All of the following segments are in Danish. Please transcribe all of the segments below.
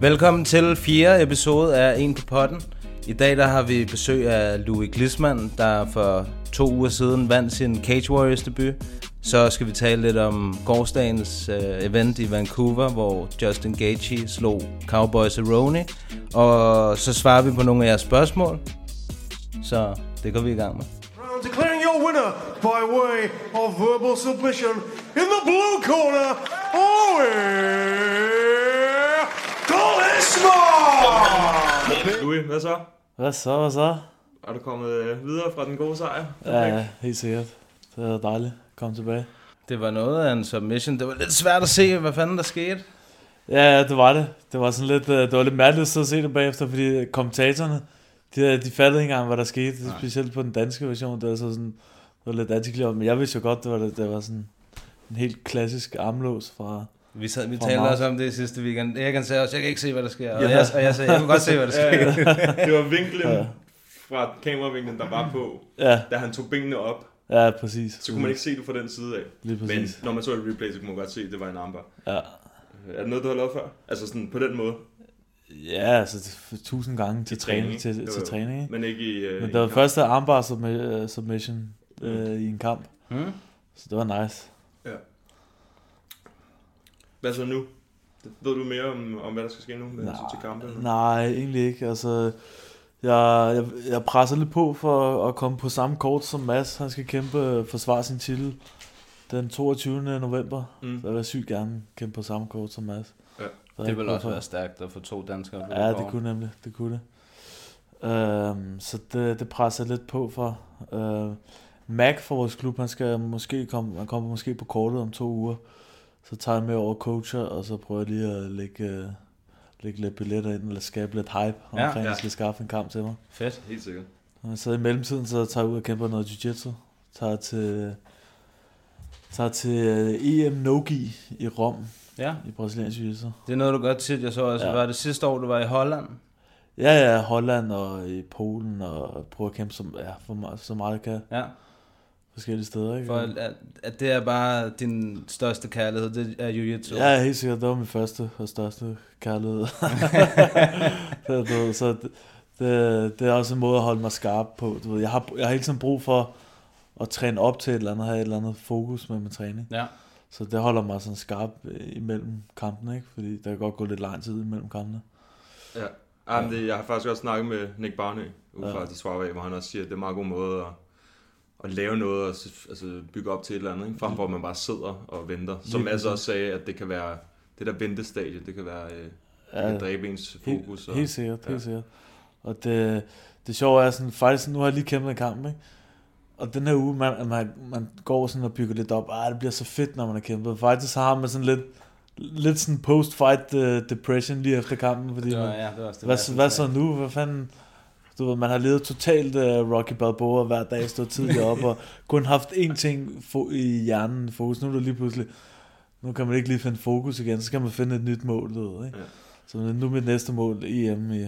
Velkommen til fjerde episode af En på potten. I dag der har vi besøg af Louis Glisman, der for to uger siden vandt sin Cage Warriors debut. Så skal vi tale lidt om gårdsdagens uh, øh, event i Vancouver, hvor Justin Gaethje slog Cowboys Aroni. Og så svarer vi på nogle af jeres spørgsmål. Så det går vi i gang med. Declaring your winner by way of verbal submission in the blue corner, Owen Glisman! Louis, hvad så? Hvad så, hvad så? Er du kommet øh, videre fra den gode sejr? Ja, helt sikkert. Det er dejligt at komme tilbage. Det var noget af en submission. Det var lidt svært at se, hvad fanden der skete. Ja, ja, det var det. Det var sådan lidt, øh, det var lidt mærkeligt at se det bagefter, fordi kommentatorerne, de, de fattede ikke engang, hvad der skete. Nej. Specielt på den danske version, det var så sådan, det var lidt antiklivet. Men jeg vidste jo godt, det var, det, det var sådan en helt klassisk armlås fra... Vi, sad, vi talte også om det i sidste weekend. Erik sagde også, jeg kan ikke se, hvad der sker. Og, Ja. jeg, og jeg sagde, jeg kan godt se, hvad der sker. det var vinklen Ja. fra kameravinklen, der var på, Ja, da han tog benene op. ja, præcis. Så kunne man ikke se det fra den side af. Lige Men præcis. når man så et replay, så kunne man godt se, at det var en armbar. Ja. Er det noget, du har lavet før? Altså sådan på den måde? Ja, altså tusind gange til træning, træning, til, til træning. ikke? Men ikke i... Øh, Men i det var første armbar submi- submission øh, i en kamp, Hmm? så det var nice. Hvad så nu? Ved du mere om, om hvad der skal ske nu med hensyn til kampen? Nej, egentlig ikke. Altså, jeg, jeg, jeg presser lidt på for at komme på samme kort som Mads. Han skal kæmpe forsvare sin titel den 22. november. Mm. Så jeg vil sygt gerne kæmpe på samme kort som Mads. Ja. Det ikke vil brug også for- være stærkt at få to danskere på Ja, det kort. kunne nemlig. Det kunne det. Um, så det, det presser jeg lidt på for. Uh, Mac fra vores klub, han skal måske komme, han kommer måske på kortet om to uger. Så tager jeg med over coacher, og så prøver jeg lige at lægge, uh, lægge lidt billetter ind, eller skabe lidt hype omkring, Ja. ja, Ja. jeg skal skaffe en kamp til mig. Fedt. Helt sikkert. Og så i mellemtiden, så tager jeg ud og kæmper noget jiu-jitsu. Tager til, tager til uh, EM Nogi i Rom, Ja, i brasiliansk jiu-jitsu. det er noget, du godt tit. Jeg så også, ja. Var det sidste år, du var i Holland? Ja, ja, Holland og i Polen, og prøve at kæmpe som, ja, for meget, så meget jeg kan. Ja, Forskellige steder, ikke? for at, at det er bare din største kærlighed, det er jiu-jitsu. Ja, helt sikkert. Det var min første og største kærlighed. det, du ved, så det, det, det, er også en måde at holde mig skarp på. Du ved, jeg, har, jeg har hele tiden brug for at træne op til et eller andet, have et eller andet fokus med min træning. ja. Så det holder mig sådan skarp øh, imellem kampene, ikke? Fordi der kan godt gå lidt lang tid imellem kampene. Ja. Ja, men det, jeg har faktisk også snakket med Nick Barnø, ude fra Ja. de svarer af, hvor han også siger, at det er en meget god måde at, at lave noget og altså, bygge op til et eller andet, ikke? frem for at man bare sidder og venter. Som Lige altså også sagde, at det kan være, det der ventestadie, det kan være, øh, det Ja, kan dræbe ens Helt, fokus. og, helt sikkert, ja. helt sikkert. Og det, det sjove er sådan, faktisk nu har jeg lige kæmpet en kamp, ikke? Og den her uge, man, man, man går sådan og bygger lidt op, ah, det bliver så fedt, når man har kæmpet. Faktisk så har man sådan lidt, lidt sådan post-fight uh, depression lige efter kampen, fordi Det var, man, ja, det var også det hvad, hvad jeg så nu? Hvad fanden? Du ved, man har levet totalt uh, Rocky Balboa hver dag, stået tidligt op, og kun haft én ting fo- i hjernen fokus. Nu er det lige pludselig, nu kan man ikke lige finde fokus igen, så skal man finde et nyt mål, du ved, ikke? Ja. Så nu er mit næste mål EM i,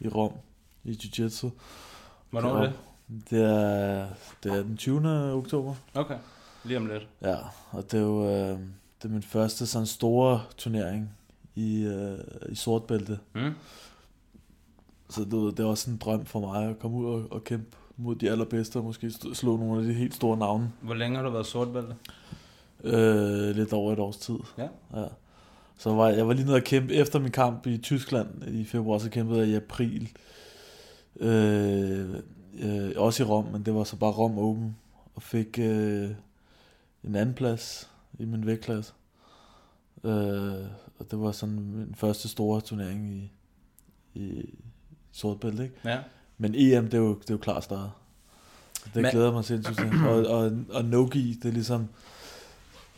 i Rom, i Jiu-Jitsu. Hvornår er det? Det er, det er den 20. oktober. Okay, lige om lidt. Ja, og det er jo øh, det er min første sådan store turnering i, øh, i sortbælte. Mm? Så du ved, det er også en drøm for mig at komme ud og, og kæmpe mod de allerbedste, og måske slå nogle af de helt store navne. Hvor længe har du været sortbælte? Øh, lidt over et års tid. Ja. ja. Så var jeg, jeg var lige nede og kæmpe efter min kamp i Tyskland i februar, så kæmpede jeg i april. Øh, øh, også i Rom, men det var så bare Rom Open. Og fik øh, en anden plads i min vægtklasse. Øh, og det var sådan min første store turnering i, i sortbælte, ikke? Ja. Men EM, det er jo, det er jo klart større. Det Men- glæder mig sindssygt til. Og, og, og Nogi, det er ligesom...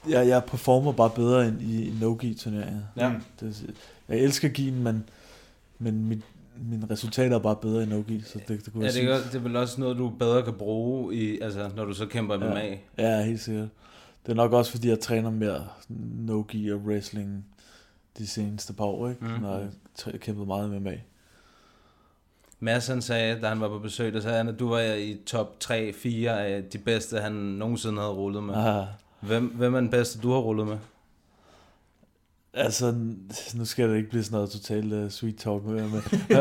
Jeg, jeg performer bare bedre end i, i Nogi turneringer. Ja. Det, jeg elsker gien, men men mit, mine resultater er bare bedre end Nogi, så det, det kunne Ja, jeg det, er, det er vel også noget, du bedre kan bruge, i, altså, når du så kæmper MMA. Ja, ja, helt sikkert. Det er nok også, fordi jeg træner mere no-gi og wrestling de seneste par år, ikke? Mm. Når jeg har kæmpet meget med MMA. Mads han sagde, da han var på besøg, der sagde han, at du var i top 3-4 af de bedste, han nogensinde havde rullet med. Ah, Hvem, hvem er den bedste, du har rullet med? altså, nu skal det ikke blive sådan noget totalt uh, sweet talk med,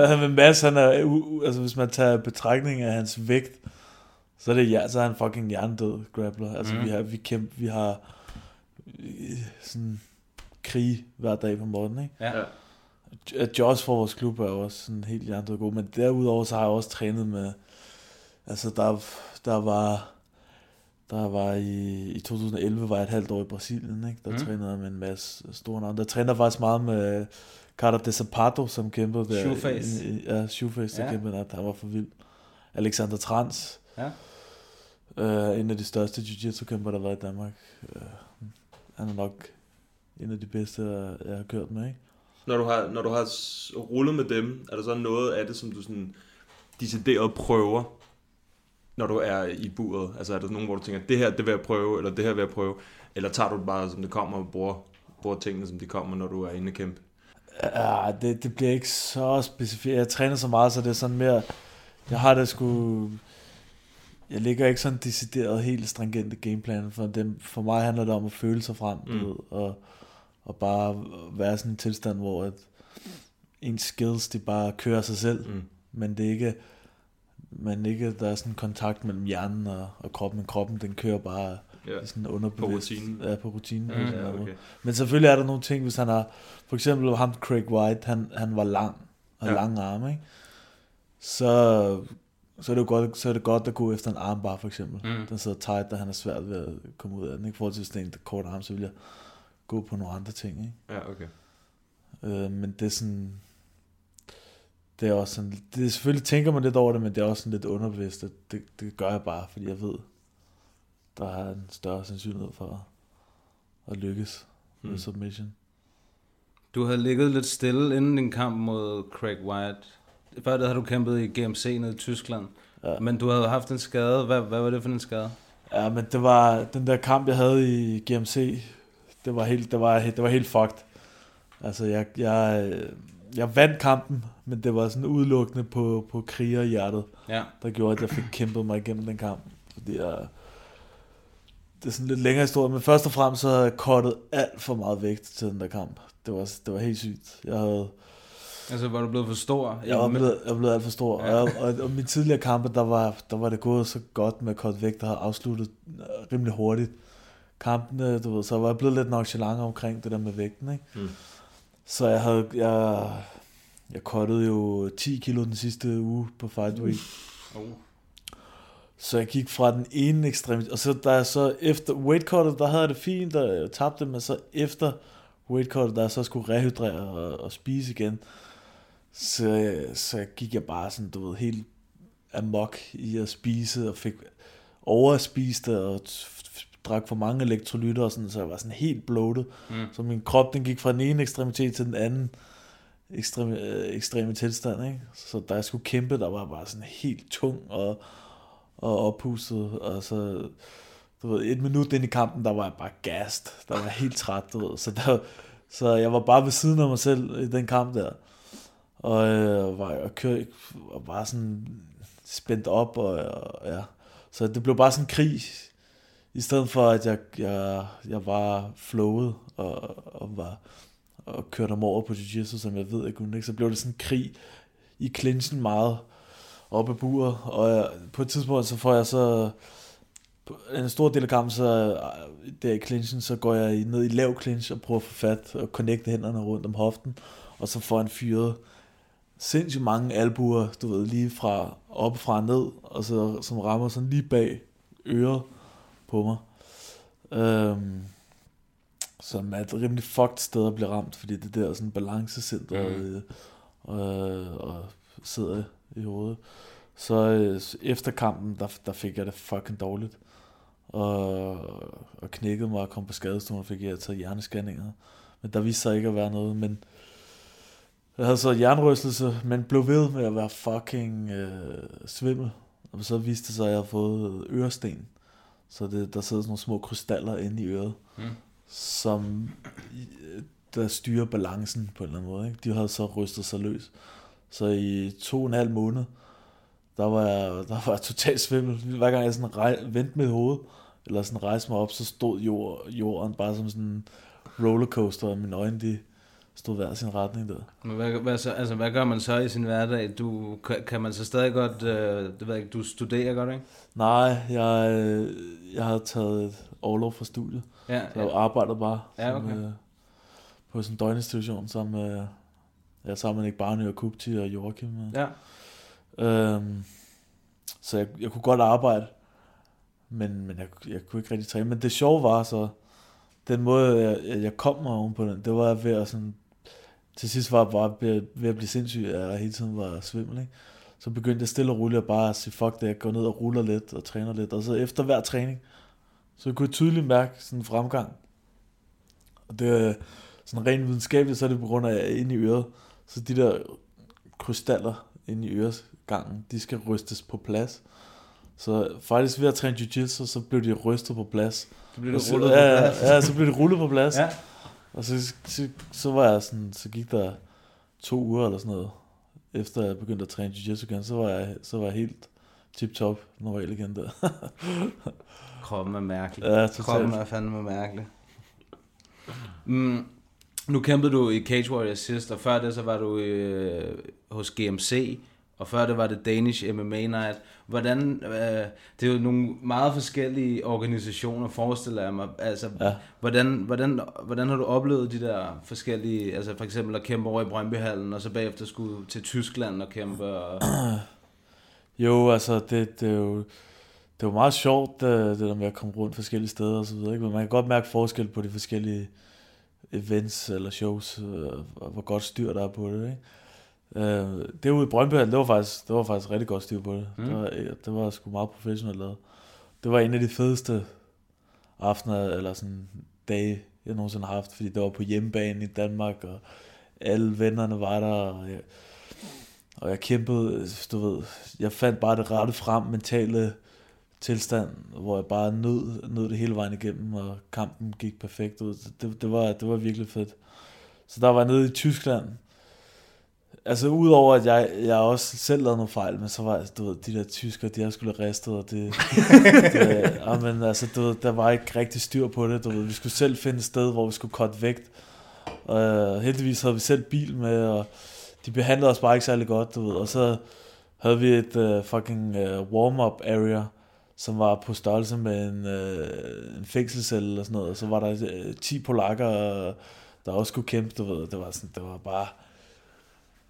men, men Mads, han er, u, u, altså hvis man tager betragtning af hans vægt, så er, det, ja, så er han fucking hjernedød grappler. Altså, mm. vi har, vi kæmper, vi har øh, sådan krig hver dag på morgenen, ikke? Ja. Ja. at Josh fra vores klub er også sådan helt hjertet god, men derudover så har jeg også trænet med, altså der, der var, der var i, i 2011 var jeg et halvt år i Brasilien, ikke? der Mm. trænede jeg med en masse store navne. Der træner jeg faktisk meget med Carter De Zapato, som kæmpede der. Shoeface. I, i, ja, Shoeface, der Ja. kæmpede der, han var for vild. Alexander Trans, Ja. øh, en af de største jiu-jitsu-kæmper, der været i Danmark. Øh, han er nok en af de bedste, jeg, jeg har kørt med, ikke? Når du har, når du har rullet med dem, er der så noget af det, som du sådan decideret prøver, når du er i buret? Altså er der nogen, hvor du tænker, det her, det vil jeg prøve, eller det her vil jeg prøve? Eller tager du det bare, som det kommer, og bruger, bruger tingene, som de kommer, når du er inde i kæmpe? Ja, det, det bliver ikke så specifikt. Jeg træner så meget, så det er sådan mere... Jeg har det sgu... Jeg ligger ikke sådan decideret helt stringente gameplan, for, dem, for mig handler det om at føle sig frem. Mm. du ved, og, og bare være sådan en tilstand, hvor at ens skills, de bare kører sig selv, Mm. men det er ikke, men ikke, der er sådan en kontakt mellem hjernen og, og kroppen, men kroppen, den kører bare Ja. sådan underbevidst. rutinen. Ja, på rutinen. Mm. på Ja, måde. okay. Men selvfølgelig er der nogle ting, hvis han har... For eksempel ham Craig White, han, han var lang. Og Ja. lange arme, ikke? Så, så, er det jo godt, så er det godt at gå efter en armbar, for eksempel. Mm. Den sidder tight, og han er svært ved at komme ud af den. Ikke? I forhold til hvis det er en kort arm, så vil jeg gå på nogle andre ting, ikke? Ja, okay. Øh, men det er sådan... Det er også sådan... Det er, selvfølgelig tænker man lidt over det, men det er også sådan lidt underbevidst. at Det, det gør jeg bare, fordi jeg ved, der er en større sandsynlighed for at, at lykkes med Mm. submission. Du havde ligget lidt stille inden din kamp mod Craig White. Før det havde du kæmpet i GMC nede i Tyskland. Ja. Men du havde haft en skade. Hvad, hvad var det for en skade? Ja, men det var den der kamp, jeg havde i GMC, det var helt, det var, det var helt fucked. Altså, jeg, jeg, jeg vandt kampen, men det var sådan udelukkende på, på krigerhjertet, Ja. der gjorde, at jeg fik kæmpet mig igennem den kamp. Fordi jeg, det er sådan lidt længere historie, men først og fremmest så havde jeg kottet alt for meget vægt til den der kamp. Det var, det var helt sygt. Jeg havde, Altså, var du blevet for stor? jeg var blevet, jeg var blevet alt for stor. Ja. Og, og, og mine tidligere kampe, der var, der var det gået så godt med kort vægt, der havde afsluttet rimelig hurtigt. Kampene, du ved, så var jeg blevet lidt nonchalant omkring det der med vægten, ikke? Mm. Så jeg havde, jeg, jeg kottede jo 10 kilo den sidste uge på Fight Week. Oh. Så jeg gik fra den ene ekstrem, og så da jeg så efter weight cuttet, der havde jeg det fint, og jeg tabte, men så efter weight cuttet, da jeg så skulle rehydrere og, og spise igen, så, så gik jeg bare sådan, du ved, helt amok i at spise, og fik overspist og drak for mange elektrolytter og sådan, så jeg var sådan helt bloated. Mm. Så min krop, den gik fra den ene ekstremitet til den anden ekstreme, øh, ekstreme tilstand, ikke? Så da jeg skulle kæmpe, der var jeg bare sådan helt tung og, og oppustet, og så, du ved, et minut ind i kampen, der var jeg bare gassed, der var jeg helt træt, du ved, så, der, så jeg var bare ved siden af mig selv i den kamp der, og øh, var, og kør, og bare sådan spændt op, og, og ja, så det blev bare sådan en krig, i stedet for at jeg, jeg, jeg var flowet, og, og var, og kørte ham over på jiu-jitsu, som jeg ved, jeg kunne ikke, så blev det sådan en krig i clinchen meget op ad buret, og jeg, på et tidspunkt, så får jeg så en stor del af kampen, så øh, der i clinchen, så går jeg ned i lav clinch og prøver at få fat og connecte hænderne rundt om hoften, og så får han fyret sindssygt mange albuer, du ved, lige fra op fra og ned, og så, som rammer sådan lige bag øret på mig. Øhm, som er et rimelig fucked sted at blive ramt, fordi det der sådan balancecenter mm. øh, og sidder i hovedet. Så øh, efter kampen, der, der fik jeg det fucking dårligt. Og, og knækkede mig og kom på skadestuen og fik jeg taget hjernescanninger. Men der viste sig ikke at være noget, men Jeg havde så jernrystelse, men blev ved med at være fucking øh, svimmel. Og så viste det sig, at jeg havde fået øresten. Så det, der sidder sådan nogle små krystaller inde i øret, Mm. som der styrer balancen på en eller anden måde. Ikke? De havde så rystet sig løs. Så i to og en halv måned, der var jeg, der var jeg totalt svimmel. Hver gang jeg sådan rej, vendte mit hoved, eller sådan rejste mig op, så stod jord, jorden bare som sådan en rollercoaster, og mine øjne, de stod hver sin retning der. Men hvad, hvad, så, altså, hvad gør man så i sin hverdag? Du, kan, man så stadig godt, øh, det ved jeg du studerer godt, ikke? Nej, jeg, øh, jeg havde taget et overlov fra studiet, Ja, så jeg ja. arbejdede bare Ja, som, okay. øh, på sådan en døgninstitution sammen med, ja, sammen med Nick Barney og Kupti og Joachim. Og, ja. Øhm, så jeg, jeg kunne godt arbejde, men, men jeg, jeg kunne ikke rigtig træne. Men det sjove var så, den måde, jeg, jeg kom mig oven på den, det var ved at sådan, til sidst var jeg bare ved, at blive sindssyg, at jeg hele tiden var svimmel, ikke? Så begyndte jeg stille og roligt at bare sige, fuck det, jeg går ned og ruller lidt og træner lidt. Og så efter hver træning, så kunne jeg tydeligt mærke sådan en fremgang. Og det er sådan rent videnskabeligt, så er det på grund af inde i øret. Så de der krystaller inde i øresgangen, de skal rystes på plads. Så faktisk ved at træne jiu-jitsu, så blev de rystet på plads. Så du så, rullet ja, på plads. Ja, så blev det rullet på plads. Ja. Og så, så, så, var jeg sådan, så gik der to uger eller sådan noget, efter jeg begyndte at træne jiu-jitsu igen, så var jeg, så var jeg helt tip-top normal igen der. Kroppen er mærkelig. Ja, totalt. Kroppen er fandme mærkelig. Mm, nu kæmpede du i Cage Warriors sidst, og før det så var du øh, hos GMC, og før det var det Danish MMA Night. Hvordan, øh, det er jo nogle meget forskellige organisationer, forestiller jeg mig. Altså, Ja. hvordan, hvordan, hvordan har du oplevet de der forskellige, altså for eksempel at kæmpe over i Brøndbyhallen, og så bagefter skulle til Tyskland og kæmpe? Og... Jo, altså, det, det er jo det jo meget sjovt, det, det der med at komme rundt forskellige steder og så videre, ikke? Men man kan godt mærke forskel på de forskellige events eller shows, øh, og hvor godt styr der er på det, ikke? Øh, det ude i Brøndby, det var faktisk, det var faktisk rigtig godt styr på det. Mm. Det, var, det var sgu meget professionelt lavet. Det var en af de fedeste aftener, eller sådan dage, jeg nogensinde har haft, fordi det var på hjemmebane i Danmark, og alle vennerne var der, og jeg, og jeg kæmpede, du ved, jeg fandt bare det rette frem, mentale tilstand, hvor jeg bare nød, nød det hele vejen igennem, og kampen gik perfekt ud. Det, det, var, det var virkelig fedt. Så der var jeg nede i Tyskland. Altså udover at jeg, jeg også selv lavede nogle fejl, men så var du ved, de der tyskere, de har skulle ristet, og det, det ja, men altså, du ved, der var ikke rigtig styr på det. Du ved, vi skulle selv finde et sted, hvor vi skulle cutte vægt. Og heldigvis havde vi selv bil med, og de behandlede os bare ikke særlig godt, du ved. Og så havde vi et uh, fucking uh, warm-up area, som var på størrelse med en, uh, en fængselscelle eller sådan noget. Og så var der uh, 10 polakker, der også skulle kæmpe, du ved. Det var, sådan, det var bare...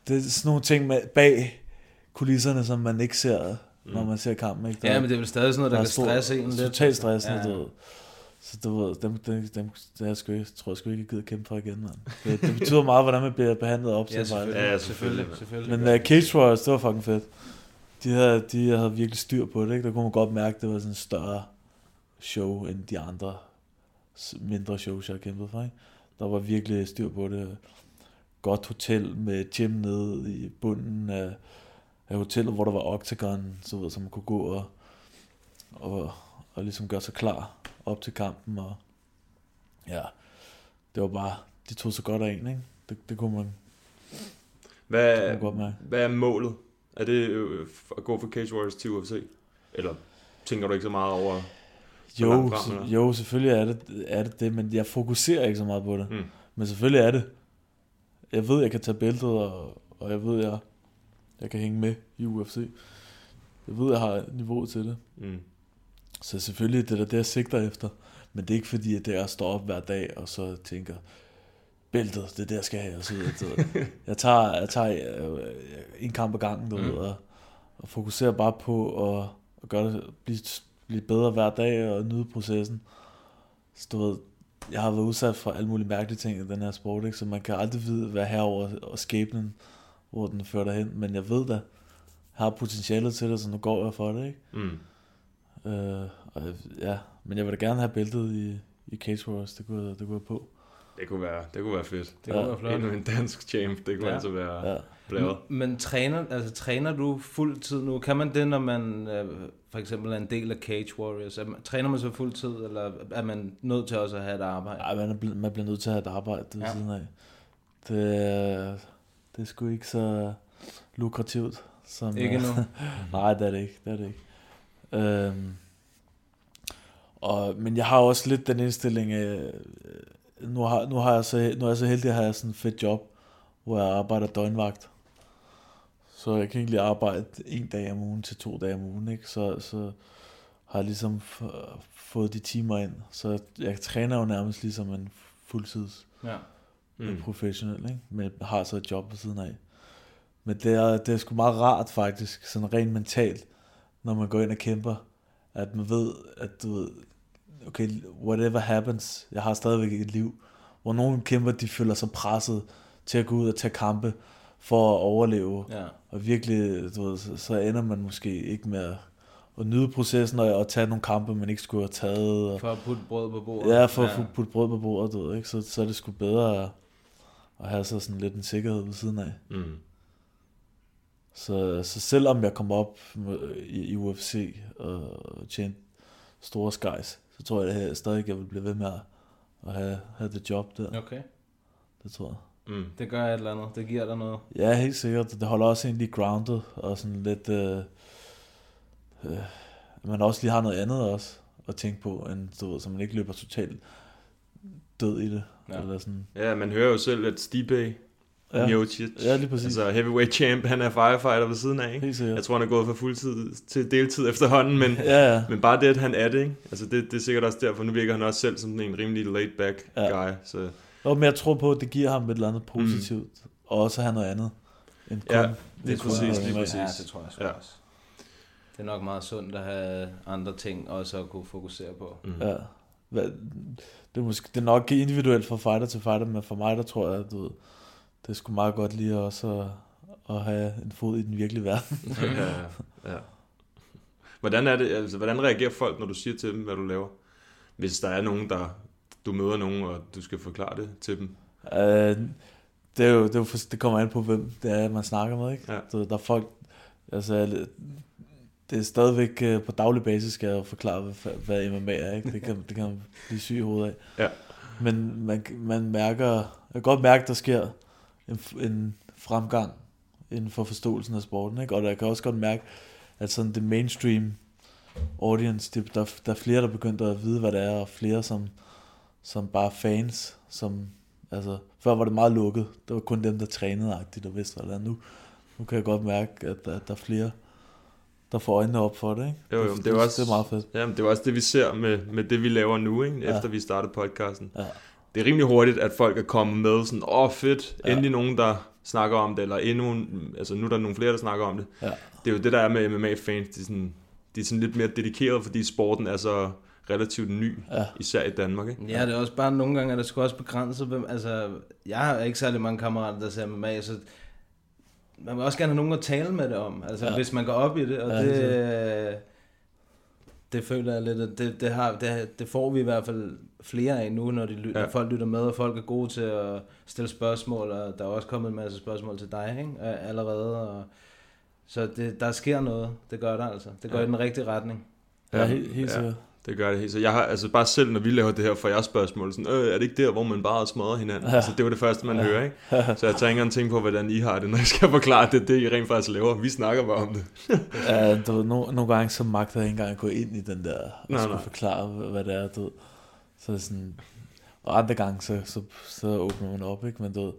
Det er sådan nogle ting med, bag kulisserne, som man ikke ser, når man ser kampen. Ikke? Der, Ja, men det er vel stadig sådan noget, der er kan stresse en lidt. Totalt stressende, Ja, ja, ja. du ved. Så du ved, dem, dem, dem det er jeg sgu ikke, tror jeg sgu ikke, jeg gider kæmpe for igen, mand. Det, det betyder meget, hvordan man bliver behandlet op Ja, til fejl. selvfølgelig. Ja, selvfølgelig. Men uh, Cage Warriors, det var fucking fedt. De havde, de havde virkelig styr på det, ikke? Der kunne man godt mærke, det var sådan en større show, end de andre mindre shows, jeg har kæmpet for, ikke? Der var virkelig styr på det. Godt hotel med gym nede i bunden af, af hotellet, hvor der var octagon, så, ved, så man kunne gå og, og, og ligesom gøre sig klar op til kampen. Og ja, det var bare, de tog så godt af en, ikke? Det, det kunne man, Hvad, det kunne man godt mærke. hvad er målet? Er det øh, at gå fra Cage Warriors til UFC? Eller tænker du ikke så meget over... Jo, frem, eller? jo, selvfølgelig er det, er det det, men jeg fokuserer ikke så meget på det. Mm. Men selvfølgelig er det. Jeg ved, jeg kan tage bæltet, og, og jeg ved, jeg, jeg kan hænge med i UFC. Jeg ved, jeg har niveauet til det. Mm. Så selvfølgelig det er da det, jeg sigter efter. Men det er ikke fordi, at det er at stå op hver dag, og så tænker, bæltet, det er det, jeg skal have. Og så ved. jeg tager, jeg tager øh, en kamp ad gangen, du Mm. ved, og, og fokuserer bare på at, at gøre det, blive, blive bedre hver dag og nyde processen. Så du ved, jeg har været udsat for alle mulige mærkelige ting i den her sport, ikke? så man kan aldrig vide, hvad herover og skæbnen, hvor den fører dig hen. Men jeg ved da, jeg har potentialet til det, så nu går jeg for det. Ikke? Mm. Øh, og ja, men jeg vil da gerne have bæltet i, i Cage Wars, det jeg- det jeg på. Det kunne være, det kunne være fedt. Det kunne være flot. Endnu en dansk champ, det kunne Ja. ja. altså være Ja. ja. blæret. Men træner, altså, træner du fuld tid nu? Kan man det, når man øh, for eksempel er en del af Cage Warriors? Er man, træner man så fuld tid, eller er man nødt til også at have et arbejde? Ej, man, er, man bliver nødt til at have et arbejde ved Ja. ja. siden af. Det, er- det er sgu ikke så lukrativt. Som, Ikke nu? Nej, det er det ikke. Det er det ikke. Øhm, og, men jeg har også lidt den indstilling af, øh, nu har, nu har jeg så, nu er jeg så heldig at have sådan et fedt job, hvor jeg arbejder døgnvagt. Så jeg kan egentlig arbejde en dag om ugen til to dage om ugen, ikke? Så, så har jeg ligesom fået de timer ind. Så jeg træner jo nærmest ligesom en fuldtids Ja. mm. professionel, ikke? men har så et job ved siden af. Men det er, det er sgu meget rart faktisk, sådan rent mentalt, når man går ind og kæmper, at man ved, at du ved, okay, whatever happens, jeg har stadigvæk et liv. Hvor nogle kæmper, de føler sig presset til at gå ud og tage kampe for at overleve. Ja. Og virkelig, du ved, så, så ender man måske ikke med at, at nyde processen og, og tage nogle kampe, man ikke skulle have taget. Og, For at putte brød på bordet? Ja, for at ja. putte brød på bordet, du ved, ikke? Så, så er det sgu bedre at, at have så sådan lidt en sikkerhed ved siden af. Mm. Så, så selvom jeg kom op i, i UFC og tjente store skies, så tror jeg at jeg stadig, jeg vil blive ved med at, at have, have det job der. Okay. Det tror jeg. Mm. Det gør et eller andet. Det giver dig noget. Ja, helt sikkert. Det holder også egentlig grounded og sådan lidt... Øh, øh, man også lige har noget andet også at tænke på, end du ved, så man ikke løber totalt død i det. Ja. Ja. Eller sådan. Ja, man hører jo selv, at Stipe Ja. ja. Miocic, Ja, lige præcis. altså heavyweight champ, han er firefighter ved siden af, ikke? Helt sikkert. Jeg tror, han er gået fra fuldtid til deltid efterhånden, men, Ja, ja. men bare det, at han er det, ikke? Altså det, det er sikkert også derfor, nu virker han også selv som sådan en rimelig laid back Ja. guy, så Jo, men jeg tror på, at det giver ham et eller andet positivt. Mm. Og også at have noget andet. End kun Ja, det lige kun præcis, lige præcis. Ja, det tror jeg sgu Ja. også. Det er nok meget sundt at have andre ting også at kunne fokusere på. mm. Ja. Hvad, det, er måske, det er nok individuelt fra fighter til fighter, men for mig, der tror jeg, at du ved, det er sgu meget godt lige også at, at have en fod i den virkelige verden. ja, ja. Hvordan er det, altså, hvordan reagerer folk, når du siger til dem, hvad du laver? Hvis der er nogen, der, du møder nogen, og du skal forklare det til dem. Uh, det, er jo, det, er jo det kommer an på, hvem det er, man snakker med. Ikke? Ja. Ved, der er folk, altså, det er stadigvæk uh, på daglig basis, skal jeg forklare, hvad, hvad MMA er. Ikke? Det, kan, det kan man blive syg i hovedet af. Ja. Men man, man mærker, jeg kan godt mærke, der sker en, en fremgang inden for forståelsen af sporten. Ikke? Og jeg kan også godt mærke, at sådan det mainstream audience, det, der, der er flere, der begynder at vide, hvad det er, og flere, som, som bare fans, som, altså, før var det meget lukket, det var kun dem, der trænede agtigt og vidste, hvad det nu. Nu kan jeg godt mærke, at der, at der er flere, der får øjnene op for det, ikke? Jo, jo, men det er jo også, det er meget fedt. Ja, men det er også det, vi ser med, med det, vi laver nu, ikke? Ja. efter vi startede podcasten. Ja. Det er rimelig hurtigt, at folk er kommet med sådan, åh oh, fedt, Ja. endelig nogen, der snakker om det, eller endnu, en- altså nu er der nogle flere, der snakker om det. Ja. Det er jo det, der er med MMA-fans, de er, sådan, de er sådan lidt mere dedikerede, fordi sporten er så relativt ny, Ja. især i Danmark, ikke? Ja, det er også bare nogle gange, er det sgu også begrænset. Hvem, altså, jeg har ikke særlig mange kammerater, der ser MMA, så man vil også gerne have nogen at tale med det om. Altså, Ja. hvis man går op i det, og Ja, helt det, det føler jeg lidt, at det, det, har, det, det får vi i hvert fald flere af nu, når, de lytter, Ja. ja. folk lytter med, og folk er gode til at stille spørgsmål, og der er også kommet en masse spørgsmål til dig ikke? Allerede. Og, så det, der sker noget, det gør der altså. Det går Ja. i den rigtige retning. Ja, helt, helt ja. sikkert. Det gør det helt så. Jeg har altså bare selv, når vi laver det her for jeres spørgsmål, sådan, øh, er det ikke der, hvor man bare smadrer hinanden? Ja. Altså, det var det første, man ja. hører, ikke? Så jeg tager ikke engang tænke på, hvordan I har det, når jeg skal forklare det, det I rent faktisk laver. Vi snakker bare om det. Ja, du no, nogle gange så magter jeg ikke engang at gå ind i den der, og Nej, skulle nej. forklare, hvad, det er, du. Så sådan, og andre gange, så, så, så åbner man op, ikke? Men du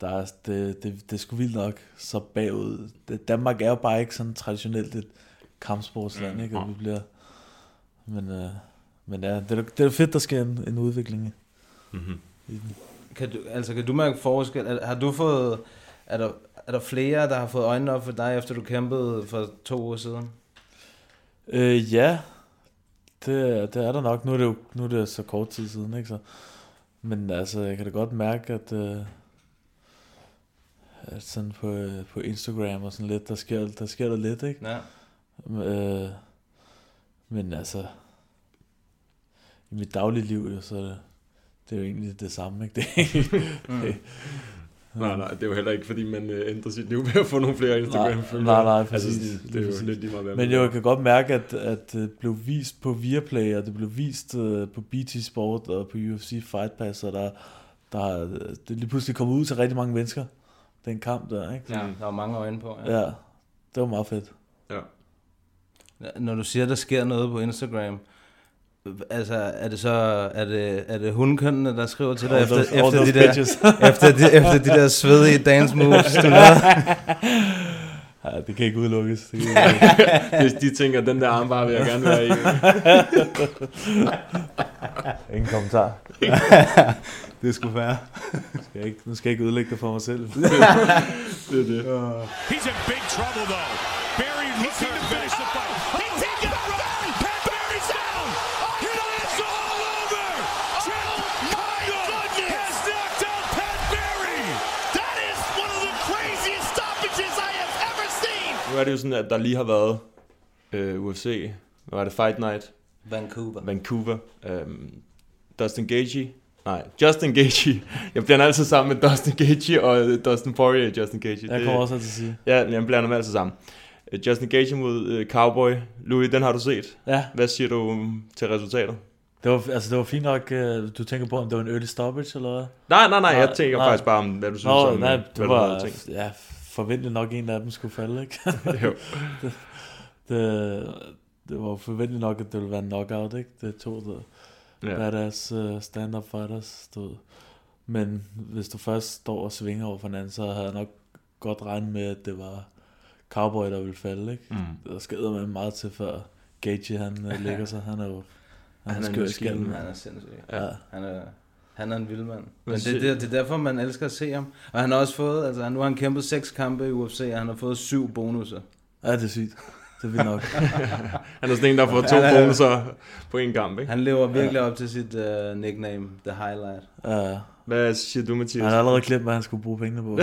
der er, det, det, det er sgu vildt nok så bagud. Det, Danmark er jo bare ikke sådan traditionelt et kampsportsland, Mm. ikke? Og vi bliver, men, øh, men ja, det er, det er fedt, der sker en, en udvikling Mm-hmm. i den. Kan du, altså, kan du mærke forskel? Er- Har du fået... Er der, er der flere, der har fået øjnene op for dig, efter du kæmpede for to uger siden? Øh, ja, det, det er der nok. Nu er det jo nu er det så kort tid siden, ikke? Så, men altså, jeg kan da godt mærke, at, øh, at sådan på, øh, på Instagram og sådan lidt, der sker, der sker der lidt, ikke? Ja. Øh, men altså, i mit daglige liv, jo, så er det, det er jo egentlig det samme, ikke? Det, er- Mm. det, Nej, nej, det er jo heller ikke, fordi man øh, ændrer sit liv ved at få nogle flere Instagram-følgere. Nej, nej, altså, præcis. det, det er jo Præcis. lidt lige meget, hvad Men man jeg kan godt mærke, at, at det blev vist på Viaplay, og det blev vist uh, på BT Sport og på UFC Fight Pass, og der, der er- det er lige pludselig kommet ud til rigtig mange mennesker, den kamp der, ikke? Ja, der var mange øjne på. Ja, det var meget fedt. Ja. Når du siger, der sker noget på Instagram, altså er det så er det, er det hundkønnene, der skriver til dig All efter, those- efter, de der, efter, de, efter de der svedige dance moves, du lavede? Ja, det kan ikke udelukkes. Det kan ikke udelukkes. Hvis de tænker, den der armbar vil jeg gerne være i. Ingen kommentar. det skulle være. Skal jeg ikke, nu skal jeg ikke ødelægge det for mig selv. det er det. He's in big trouble, though. Barry looking Nu er det jo sådan, at der lige har været øh, UFC, hvad var det, Fight Night, Vancouver. Vancouver, øhm, Dustin Gaethje, nej, Justin Gaethje. Jeg blander altid sammen med Dustin Gaethje og øh, Dustin Poirier, Justin Gaethje. Jeg kommer også til at sige. Ja, jeg blander dem altid sammen. Øh, Justin Gaethje mod øh, Cowboy. Louis, den har du set. Ja, Hvad siger du um, til resultatet? det var, altså, det var fint nok. øh, Du tænker på, om det var en early stoppage, eller hvad? Nej, nej, nej, jeg Nej, tænker nej. faktisk bare om, hvad du synes Nå, om, nej, det hvad du havde var tænkt. ja, forventeligt nok en af dem skulle falde, ikke? Jo. det, det var forventeligt nok, at det ville være en knockout, ikke? Det tog det Ja. badass uh, stand-up fighters, ved. Men hvis du først står og svinger over for hinanden, så havde jeg nok godt regnet med, at det var Cowboy, der ville falde, ikke? Mm. Der skal med meget til, før Gage, han uh, lægger sig. Han er jo han, Han er er en skør i skallen. Han er sindssyg. Ja. Ja. Han er, han er en vild mand. Men det, det, det er derfor, man elsker at se ham. Og han har også fået, altså nu har han kæmpet seks kampe i UFC, og han har fået syv bonusser. ja, det er sygt. Det er vildt nok. Han er sådan en, der får to er- bonusser på en kamp, ikke? Han lever virkelig op til sit uh, nickname, The Highlight. Ja, Hvad siger du, Mathias? han har allerede glemt, hvad han skulle bruge pengene på.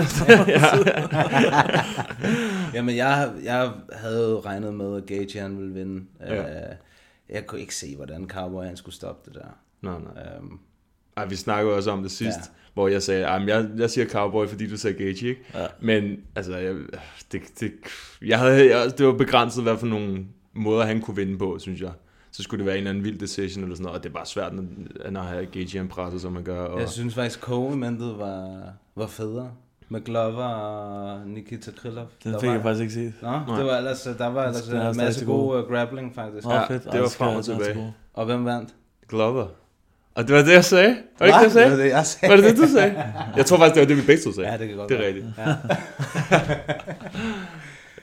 Jamen, jeg, jeg havde regnet med, at Gage han ville vinde. Ja. Ja. jeg kunne ikke se, hvordan Cowboy han skulle stoppe det der. Nej, nej. Um, Ej, vi snakkede også om det sidst, Ja. hvor jeg sagde, at jeg, jeg siger cowboy, fordi du sagde Gage, ikke? Ja. Men altså, jeg, det, det, jeg havde, jeg, det var begrænset, hvad for nogle måder han kunne vinde på, synes jeg. Så skulle det være en eller anden vild decision eller sådan noget, og det er bare svært, når, når har Gage han presset, som man gør. Og, jeg synes faktisk, co-eventet var, var federe. Med Glover og Nikita Krylov. Den fik var, jeg faktisk ikke set. Nå, Nej. det var ellers, der var ellers er en masse god. uh, grappling, faktisk. Nå, Ja, fedt. det var frem og tilbage. Og hvem vandt? Glover. Og det var det, jeg sagde. Var det ikke det, jeg sagde? Det var det, jeg sagde. Var det det, du sagde? Jeg tror faktisk, det var det, vi begge to sagde. Ja, det kan godt Det er rigtigt. Ja.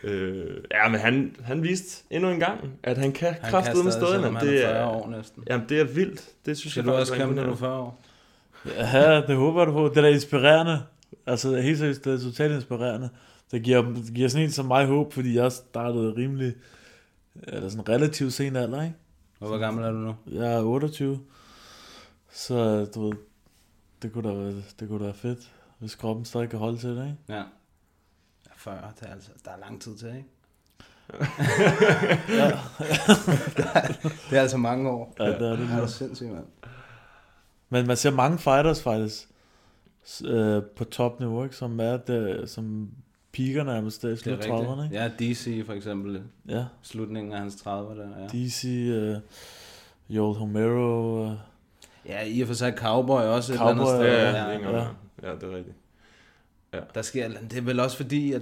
Øh, ja, men han, han viste endnu en gang, at han kan Han kraftedeme kan stadig, stadig, han Det er 40 er, år næsten. jamen, det er vildt. Det synes Skal jeg du også er kæmpe, når du er imponerende. 40 år? Ja, det håber du på. Det er da inspirerende. Altså helt seriøst, det er totalt inspirerende. Det giver, det giver sådan en som mig håb, fordi jeg startede rimelig, eller sådan relativt sen alder, ikke? Og hvor gammel er du nu? Jeg er 28, så du ved, det kunne da være, det kunne da være fedt, hvis kroppen stadig kan holde til det, ikke? Ja. Ja, 40, det er altså, der er lang tid til, ikke? Ja. det er altså mange år. Ja, det er det. Det er du sindssygt, mand. Men man ser mange fighters faktisk øh, på topniveau, ikke? Som er der, som piker nærmest der i Det slut er 30'erne, rigtigt. ikke? Ja, DC for eksempel. Ja, Slutningen af hans 30'er der, ja. DC, øh, Joel Homero, øh, Ja, i og for sig Cowboy også Cowboy, et eller andet sted. Ja, Ja, ja, ja, ja. ja. ja, det er rigtigt. Der sker, det er vel også fordi, at,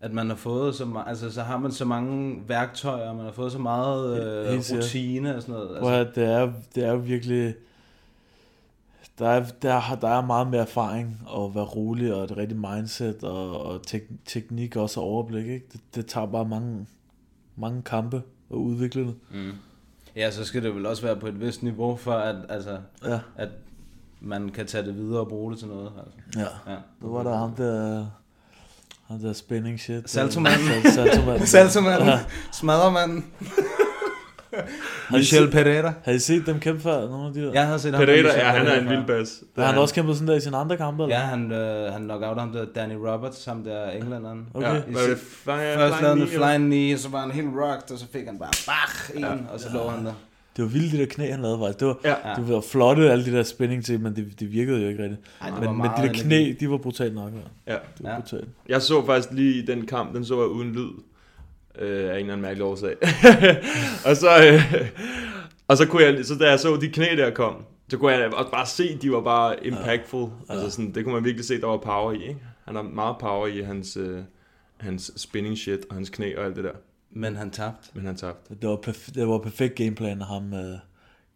at man har fået så, ma- altså, så har man så mange værktøjer, man har fået så meget øh, Helt rutine og sådan noget. Prøv Altså, høre, det er, det er virkelig... Der er, der, er- der er meget mere erfaring og være rolig og et rigtigt mindset og, og tek, teknik også og overblik. Ikke? Det, det tager bare mange, mange kampe at udvikle det. mm. Ja, så skal det vel også være på et vist niveau, for at, altså, Ja, at man kan tage det videre og bruge det til noget. Altså. ja. Ja. Nu var der ham der... Ham der spinning shit. Saltomanden. Sal- Saltomanden. Saltomanden, Ja. I, Michel set, Pereira. har I set dem kæmpe før? Nogle af de der? Jeg har set ham. Pereira, ja, han er en vild bas. Har han også kæmpet sådan der i sine andre kampe? Eller? Ja, han, øh, han knocked out ham der Danny Roberts, ham der englænderen. Okay. Ja, Ja, det? Fly, Først lavede han flying knee, og så var han helt rocked, og så fik han bare bach en, Ja. og så lå han der. det var vildt, de der knæ, han lavede faktisk. Det var, Ja. det var flotte, alle de der spænding til, men det, det virkede jo ikke rigtigt. Ej, det men, men de der knæ, de var brutalt nok. Ja. Ja. Det var Ja. brutalt. Jeg så faktisk lige den kamp, den så jeg uden lyd. Øh, af en eller anden mærkelig årsag. og så, øh, og så kunne jeg, så da jeg så de knæ der kom, så kunne jeg også bare se, de var bare impactful. Ja. Altså sådan, det kunne man virkelig se, der var power i, ikke? Han har meget power i hans, øh, hans spinning shit og hans knæ og alt det der. Men han tabte. Men han tabte. Det var, perf- det var perfekt gameplan af ham, øh,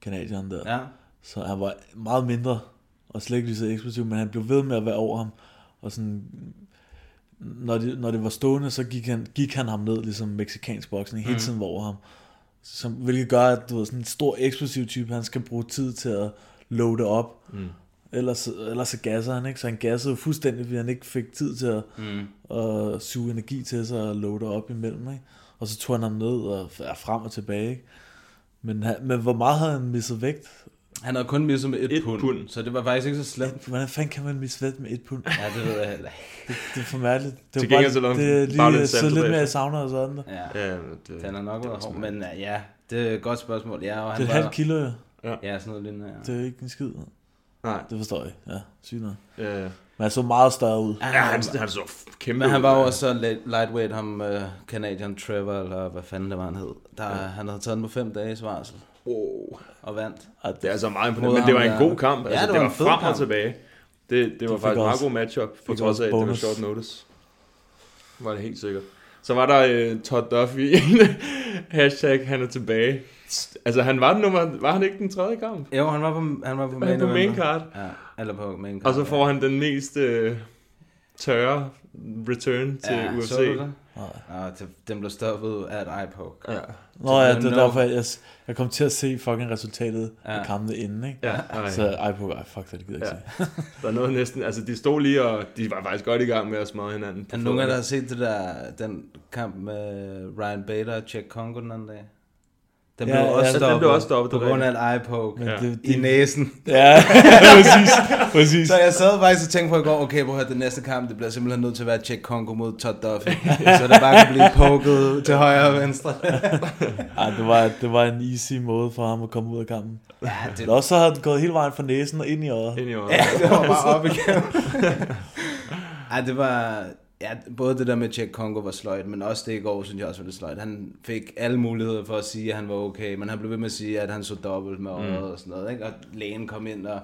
kanadieren der. Ja. Så han var meget mindre, og slet ikke lige så eksplosiv, men han blev ved med at være over ham. Og sådan, når det, når det var stående, så gik han, gik han ham ned, ligesom meksikansk boksning, hele Mhm. tiden var over ham. Som, hvilket gør, at du ved, sådan en stor eksplosiv type, han skal bruge tid til at loade op. Mm. Ellers, ellers så gasser han, ikke? Så han gassede fuldstændig, fordi han ikke fik tid til at, Mm. at suge energi til sig og loade op imellem, ikke? Og så tog han ham ned og er frem og tilbage, ikke? Men, han, men hvor meget havde han misset vægt? Han havde kun misset med et, Et pund, pund. så det var faktisk ikke så slemt. Hvordan fanden kan man misse vægt med et pund? Ja, det ved jeg heller ikke. Det, det er for mærkeligt. Det var så bare, lå han det er bare lidt lige så lidt mere sauna og sådan. Ja, Ja, det, den har nok været hård, men ja, det er et godt spørgsmål. Ja, og han Det er et var, halvt kilo, jo. Ja, sådan noget lignende, ja. Det er ikke en skid. Nej. Det forstår jeg. Ja, sygt nok. Ja, Men han så meget større ud. ja han, han så kæmpe Men han var jo ja. også så light- lightweight, ham uh, Canadian Trevor, eller hvad fanden det var, han hed. Der, ja. Han havde taget den på fem dages varsel Wow. og vandt. Det er altså meget imponerende, men det var en god kamp. Ja, Altså, det det, var var en fed frem og kamp. tilbage. Det, det var faktisk en meget god matchup, på trods af, at det var short notice. Var det helt sikkert. Så var der uh, Todd Duffy, hashtag han er tilbage. Altså han var, nummer, var han ikke den tredje kamp? Jo, han var på, han var på Var han på main card? Ja, eller på main card. Og så får han den mest uh, tørre return til ja, UFC. Så du det? Nej, det, den blev stoppet af et eyepoke. Ja. Nå ja, det er derfor, jeg, jeg kom til at se fucking resultatet Ja. af kampene inden, ikke? Ja, ej. Så ej, på, ej, fuck det, det gider jeg Ja. ikke se. Der er noget næsten, altså de stod lige og, de var faktisk godt i gang med at smadre hinanden. Er nogen af der har set det der, den kamp med Ryan Bader og Jack Congo den anden dag? Den Ja, blev ja, også den stoppet, blev også stoppet, på det grund af et Men Ja. det, i næsen. Ja, præcis, præcis. Så jeg sad faktisk og tænkte på i går, okay, prøv at høre, den næste kamp, det bliver simpelthen nødt til at være Jack Congo mod Todd Duffy. så det bare kan blive poket til højre og venstre. Ej, det var, det var en easy måde for ham at komme ud af kampen. ja, Det... det, Også så havde den gået hele vejen fra næsen og ind i øjet. Ind i øjet. ja, det var bare op igen. Ej, det var... Ja, både det der med Jack Congo var sløjt, men også det i går, synes jeg også var lidt sløjt. Han fik alle muligheder for at sige, at han var okay, men han blev ved med at sige, at han så dobbelt med øjet mm. og sådan noget. Ikke? Og lægen kom ind og,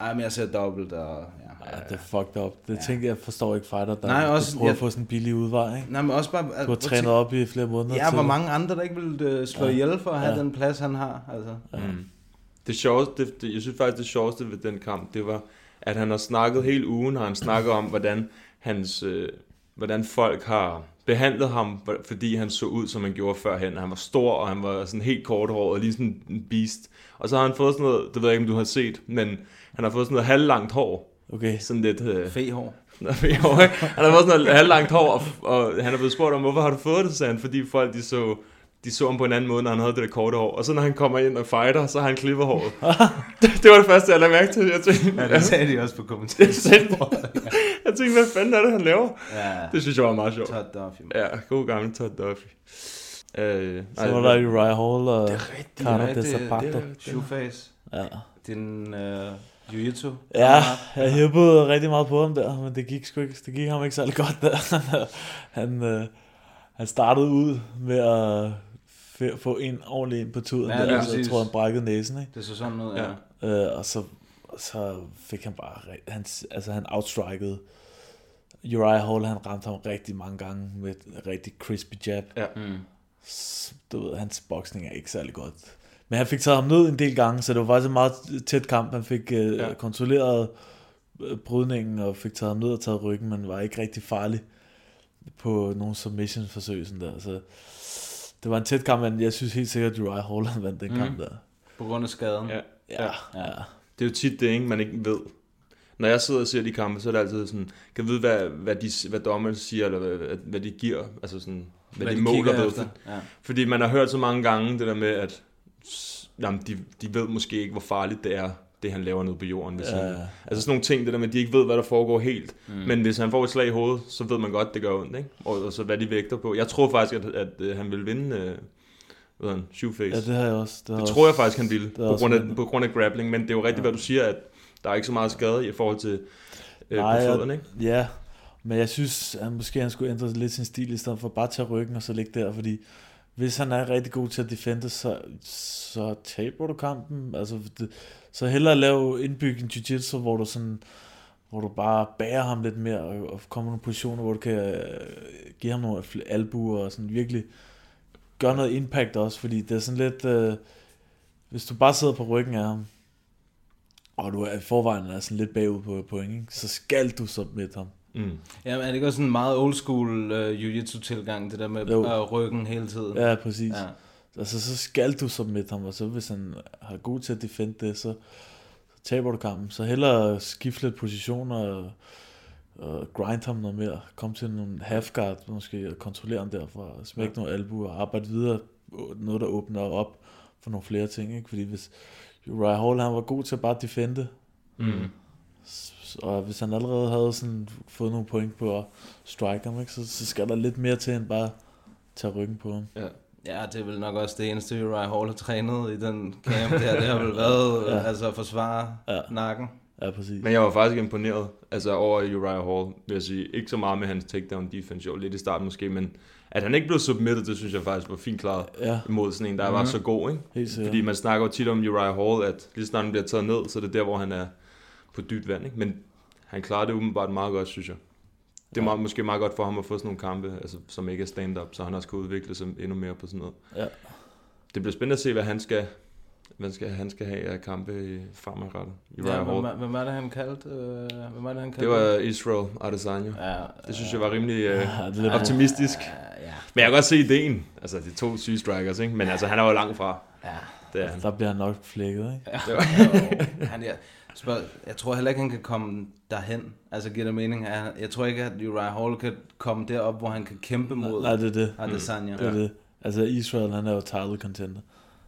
ej, men jeg ser dobbelt, og ja. Ja, det er fucked up. Det ja. tænker jeg forstår ikke fighter, der, Nej, også- prøver jeg- at få sådan en billig udvej, ikke? Nej, men også bare... Du har trænet op i flere måneder Ja, til hvor mange andre, der ikke ville uh, slå Ja. ihjel for at have Ja. den plads, han har. Altså. Mm. Det sjoveste, det, det, jeg synes faktisk det sjoveste ved den kamp, det var, at han har snakket hele ugen, har han snakket om, hvordan hans, øh, hvordan folk har behandlet ham, fordi han så ud, som han gjorde førhen. Han var stor, og han var sådan helt korthåret, lige sådan en beast. Og så har han fået sådan noget, det ved jeg ikke, om du har set, men han har fået sådan noget halvlangt hår. Okay. Sådan lidt... Øh, Fehår. hår, ikke? han har fået sådan noget halvlangt hår, og, og han er blevet spurgt om, hvorfor har du fået det, han, fordi folk de så, de så ham på en anden måde, når han havde det der korte hår. Og så når han kommer ind og fighter, så har han klippet håret. det, det var det første, jeg lagde mærke til. Jeg tænkte, Ja, det sagde de også på kommentaren. jeg tænkte, hvad fanden er det, han laver? Ja, Det synes jeg var meget sjovt. Todd Duffy. Ja, god gammel Todd Duffy. Øh, Så var der Uriah Hall og Carter de Zapato. er- Shoeface. Ja. Din uh, jiu-jitsu. Ja, jeg hæppede rigtig meget på ham der, men det gik, sgu ikke, det gik ham ikke særlig godt der. han, øh, han startede ud med at f- få en ordentlig ind på tuden Ja, der, så jeg præcis. tror han brækkede næsen, ikke? Det så sådan ud, ja. Ja. Øh, og så, så fik han bare, han, altså han outstrikede Uriah Hall, han ramte ham rigtig mange gange med et rigtig crispy jab. Ja. Mm. Du ved, hans boksning er ikke særlig godt. Men han fik taget ham ned en del gange, så det var faktisk en meget tæt kamp. Han fik øh, Ja. kontrolleret øh, brydningen og fik taget ham ned og taget ryggen, men var ikke rigtig farlig på nogle submission forsøg sådan der. Så det var en tæt kamp, men jeg synes helt sikkert, at Uriah Hall han vandt den Mm. kamp der. På grund af skaden. Ja. Ja, ja. Det er jo tit det, ikke, man ikke ved. Når jeg sidder og ser de kampe, så er det altid sådan, kan vide, hvad, hvad, de, hvad dommerne siger, eller hvad, hvad, de giver, altså sådan, hvad, hvad de, måler kigger ved. efter. Ja. Fordi man har hørt så mange gange det der med, at jamen, de, de ved måske ikke, hvor farligt det er, det han laver nede på jorden. Hvis Ja, han, altså sådan nogle ting, det der med, at de ikke ved, hvad der foregår helt. Mm. Men hvis han får et slag i hovedet, så ved man godt, det gør ondt. Ikke? Og, og så hvad de vægter på. Jeg tror faktisk, at, at, at han vil vinde Hvad hedder han? Shoeface. Ja, det har jeg også. Det, det jeg tror jeg også- faktisk, han ville, på også grund, af, på grund af grappling, men det er jo rigtigt, Ja. hvad du siger, at der er ikke så meget skade i forhold til øh, på Nej, fødderne, jeg- ikke? Ja, men jeg synes, at måske han skulle ændre lidt sin stil, i stedet for bare at tage ryggen og så ligge der, fordi hvis han er rigtig god til at defende, så, så taber du kampen. Altså, det, så hellere lave indbygge en jiu-jitsu, hvor du sådan hvor du bare bærer ham lidt mere og, og kommer i nogle positioner, hvor du kan øh, give ham nogle albuer og sådan virkelig gøre noget impact også, fordi det er sådan lidt, øh, hvis du bare sidder på ryggen af ham, og du er i forvejen er sådan lidt bagud på point, ikke? så skal du submit ham. Mm. Ja, men er det ikke også sådan en meget old school uh, jiu-jitsu-tilgang, det der med Jo. uh, ryggen hele tiden? Ja, præcis. Ja. Altså, så skal du submit ham, og så hvis han har god til at defende det, så, så taber du kampen. Så hellere skifte lidt positioner og, og grind ham noget mere. Kom til nogle half guard måske, og kontrollere ham derfra, og smække ja. nogle albuer, og arbejde videre, noget der åbner op for nogle flere ting, ikke? Fordi hvis Uriah Hall, han var god til at bare defende, Mm. S- og hvis han allerede havde sådan fået nogle point på at strike ham, ikke? Så, så skal der lidt mere til end bare tage ryggen på ham. Ja. Ja, det er vel nok også det eneste, Uriah Hall har trænet i den camp der. Det har vel været Ja. altså at forsvare Ja. nakken. Ja, præcis. Men jeg var faktisk imponeret altså over Uriah Hall, vil jeg sige. Ikke så meget med hans takedown defense, jo lidt i starten måske, men at han ikke blev submitted, det synes jeg faktisk var fint klaret Ja. imod sådan en, der mm-hmm. var Mhm. så god, ikke? Helt sikkert. Fordi man snakker jo tit om Uriah Hall, at lige snart han bliver taget ned, så er det der, hvor han er på dybt vand, ikke? Men han klarer det umiddelbart meget godt, synes jeg. Det er Ja. meget, måske meget godt for ham at få sådan nogle kampe, altså, som ikke er stand-up, så han også kan udvikle sig endnu mere på sådan noget. Ja. Det bliver spændende at se, hvad han skal, hvad skal, han skal have af kampe i fremadrettet. Uriah Ja, hvem, hvem er det, han kaldte? Øh, hvem er det, han kaldte? Det var Israel Adesanya. Ja, Det synes jeg var rimelig øh, Ja, det optimistisk. Ja, ja. Men jeg kan godt se ideen. Altså, de to syge strikers, ikke? Men altså, han er jo langt fra. ja. Det er han. Der bliver han nok flækket, ikke? Ja. Jo, han, jeg, spørg, jeg tror heller ikke, han kan komme derhen. Altså, giver det mening? Jeg, jeg tror ikke, at Uriah Hall kan komme derop, hvor han kan kæmpe mod Nej, det er det. Adesanya. Det er det. Altså, Israel, han er jo title contender.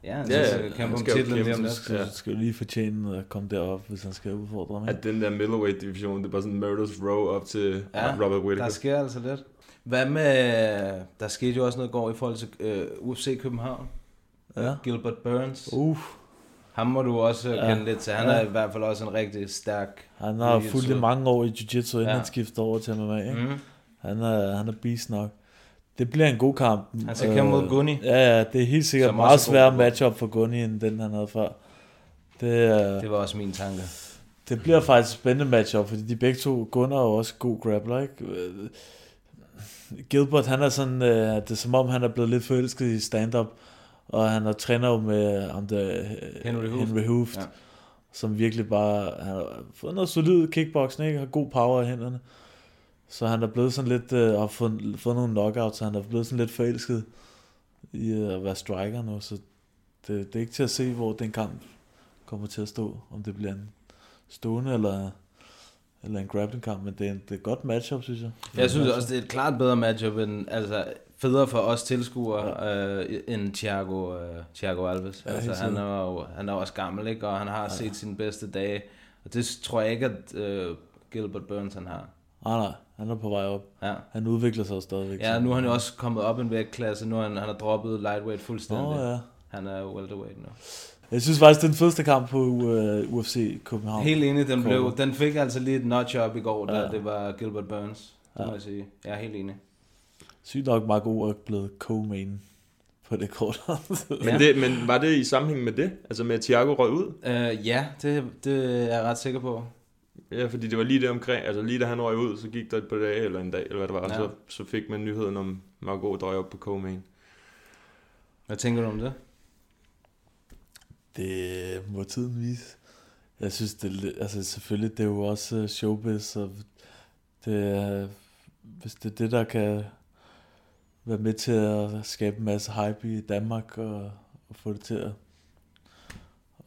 Ja, han Ja, skal ja, kæmpe han om skal titlen kæmpe lige om lidt. Så Ja. skal jo lige fortjene at komme derop, hvis han skal udfordre ikke? At den der middleweight division, det er bare sådan murders row op til Ja, Robert Whittaker. Der sker altså lidt. Hvad med... Der skete jo også noget i går i forhold til øh, UFC København. Ja. Gilbert Burns. Uh, Ham må du også ja. Kende lidt til. Han Ja. er i hvert fald også en rigtig stærk... han har fulgt i mange år i jiu-jitsu, inden Ja. han skifter over til MMA. Ikke? Mm. Han, er, han er beast nok. Det bliver en god kamp. Han skal kæmpe mod Gunny. Ja, ja, det er helt sikkert meget er sværere matchup for Gunny, end den han havde før. Det, er, Det var også min tanke. Det bliver faktisk et spændende matchup, fordi de begge to, Gunnar er også god grappler, ikke? Øh, Gilbert, han er sådan, øh, det er som om, han er blevet lidt forelsket i stand-up, og han er træner jo med ham der, øh, Henry Hooft. Henry Hooft Ja. som virkelig bare, han har fået noget solid kickboxing, ikke? Har god power i hænderne. Så han er blevet sådan lidt, øh, og har fået, fået nogle knockouts, så han er blevet sådan lidt forelsket i øh, at være striker nu, så det, det er ikke til at se, hvor den kamp kommer til at stå, om det bliver en stående eller, eller en grappling kamp, men det er, en, det er et godt matchup, synes jeg. Jeg synes også, det er et klart bedre matchup, end, altså federe for os tilskuere, ja. øh, end Thiago, øh, Thiago Alves. Ja, altså, han, er jo, han er også gammel, ikke? og han har ja. set sine bedste dage. Og det tror jeg ikke, at øh, Gilbert Burns han har. Nej, nej, han er på vej op. Ja. Han udvikler sig stadigvæk. Ja, nu er han jo også kommet op en vægtklasse. Nu har han, han har droppet lightweight fuldstændig. Åh, ja. Han er welterweight nu. Jeg synes faktisk, det er den fedeste kamp på uh, UFC København. Helt enig, den, blev, den fik altså lige et notch op i går, da Ja. det var Gilbert Burns. Det Ja. må jeg sige. Jeg er helt enig. Sygt nok Mark O er blevet co-main på det kort. Men, det, men var det i sammenhæng med det? Altså med at Thiago røg ud? Uh, ja, det, det er jeg ret sikker på. Ja, fordi det var lige det omkring, altså lige da han røg ud, så gik der et par dage eller en dag, eller hvad det var, Ja. ja. så, så fik man nyheden om Margot drøg op på co-main. Hvad tænker du om det? Det må tiden vise. Jeg synes, det er, altså selvfølgelig, det er jo også showbiz, og det er, hvis det er det, der kan være med til at skabe en masse hype i Danmark, og, og få det til at,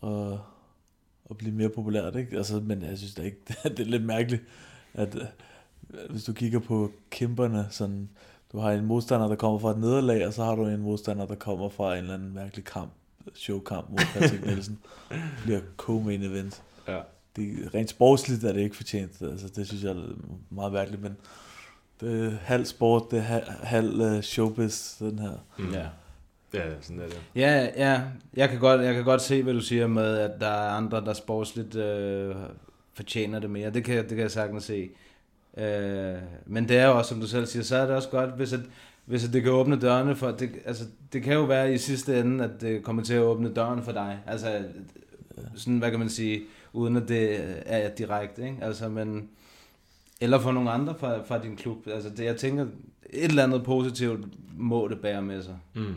og, at blive mere populært, ikke? Altså, men jeg synes da ikke, det er lidt mærkeligt, at hvis du kigger på kæmperne, sådan, du har en modstander, der kommer fra et nederlag, og så har du en modstander, der kommer fra en eller anden mærkelig kamp, showkamp mod Patrick Nielsen. Bliver co-main event. Ja. Det, rent sportsligt er det ikke fortjent. Altså, det synes jeg er meget mærkeligt, men det er halv sport, det er halv, uh, showbiz, den her. Mm. Ja. Ja, sådan er det. Ja, ja. Jeg kan, godt, jeg kan godt se, hvad du siger med, at der er andre, der sportsligt øh, fortjener det mere. Det kan, det kan jeg sagtens se. Øh, men det er jo også, som du selv siger, så er det også godt, hvis, at, hvis at det kan åbne dørene for... Det, altså, det kan jo være i sidste ende, at det kommer til at åbne døren for dig. Altså, sådan, hvad kan man sige, uden at det er direkte, ikke? Altså, men... Eller for nogle andre fra, fra din klub. Altså, det, jeg tænker, et eller andet positivt må det bære med sig. Mm.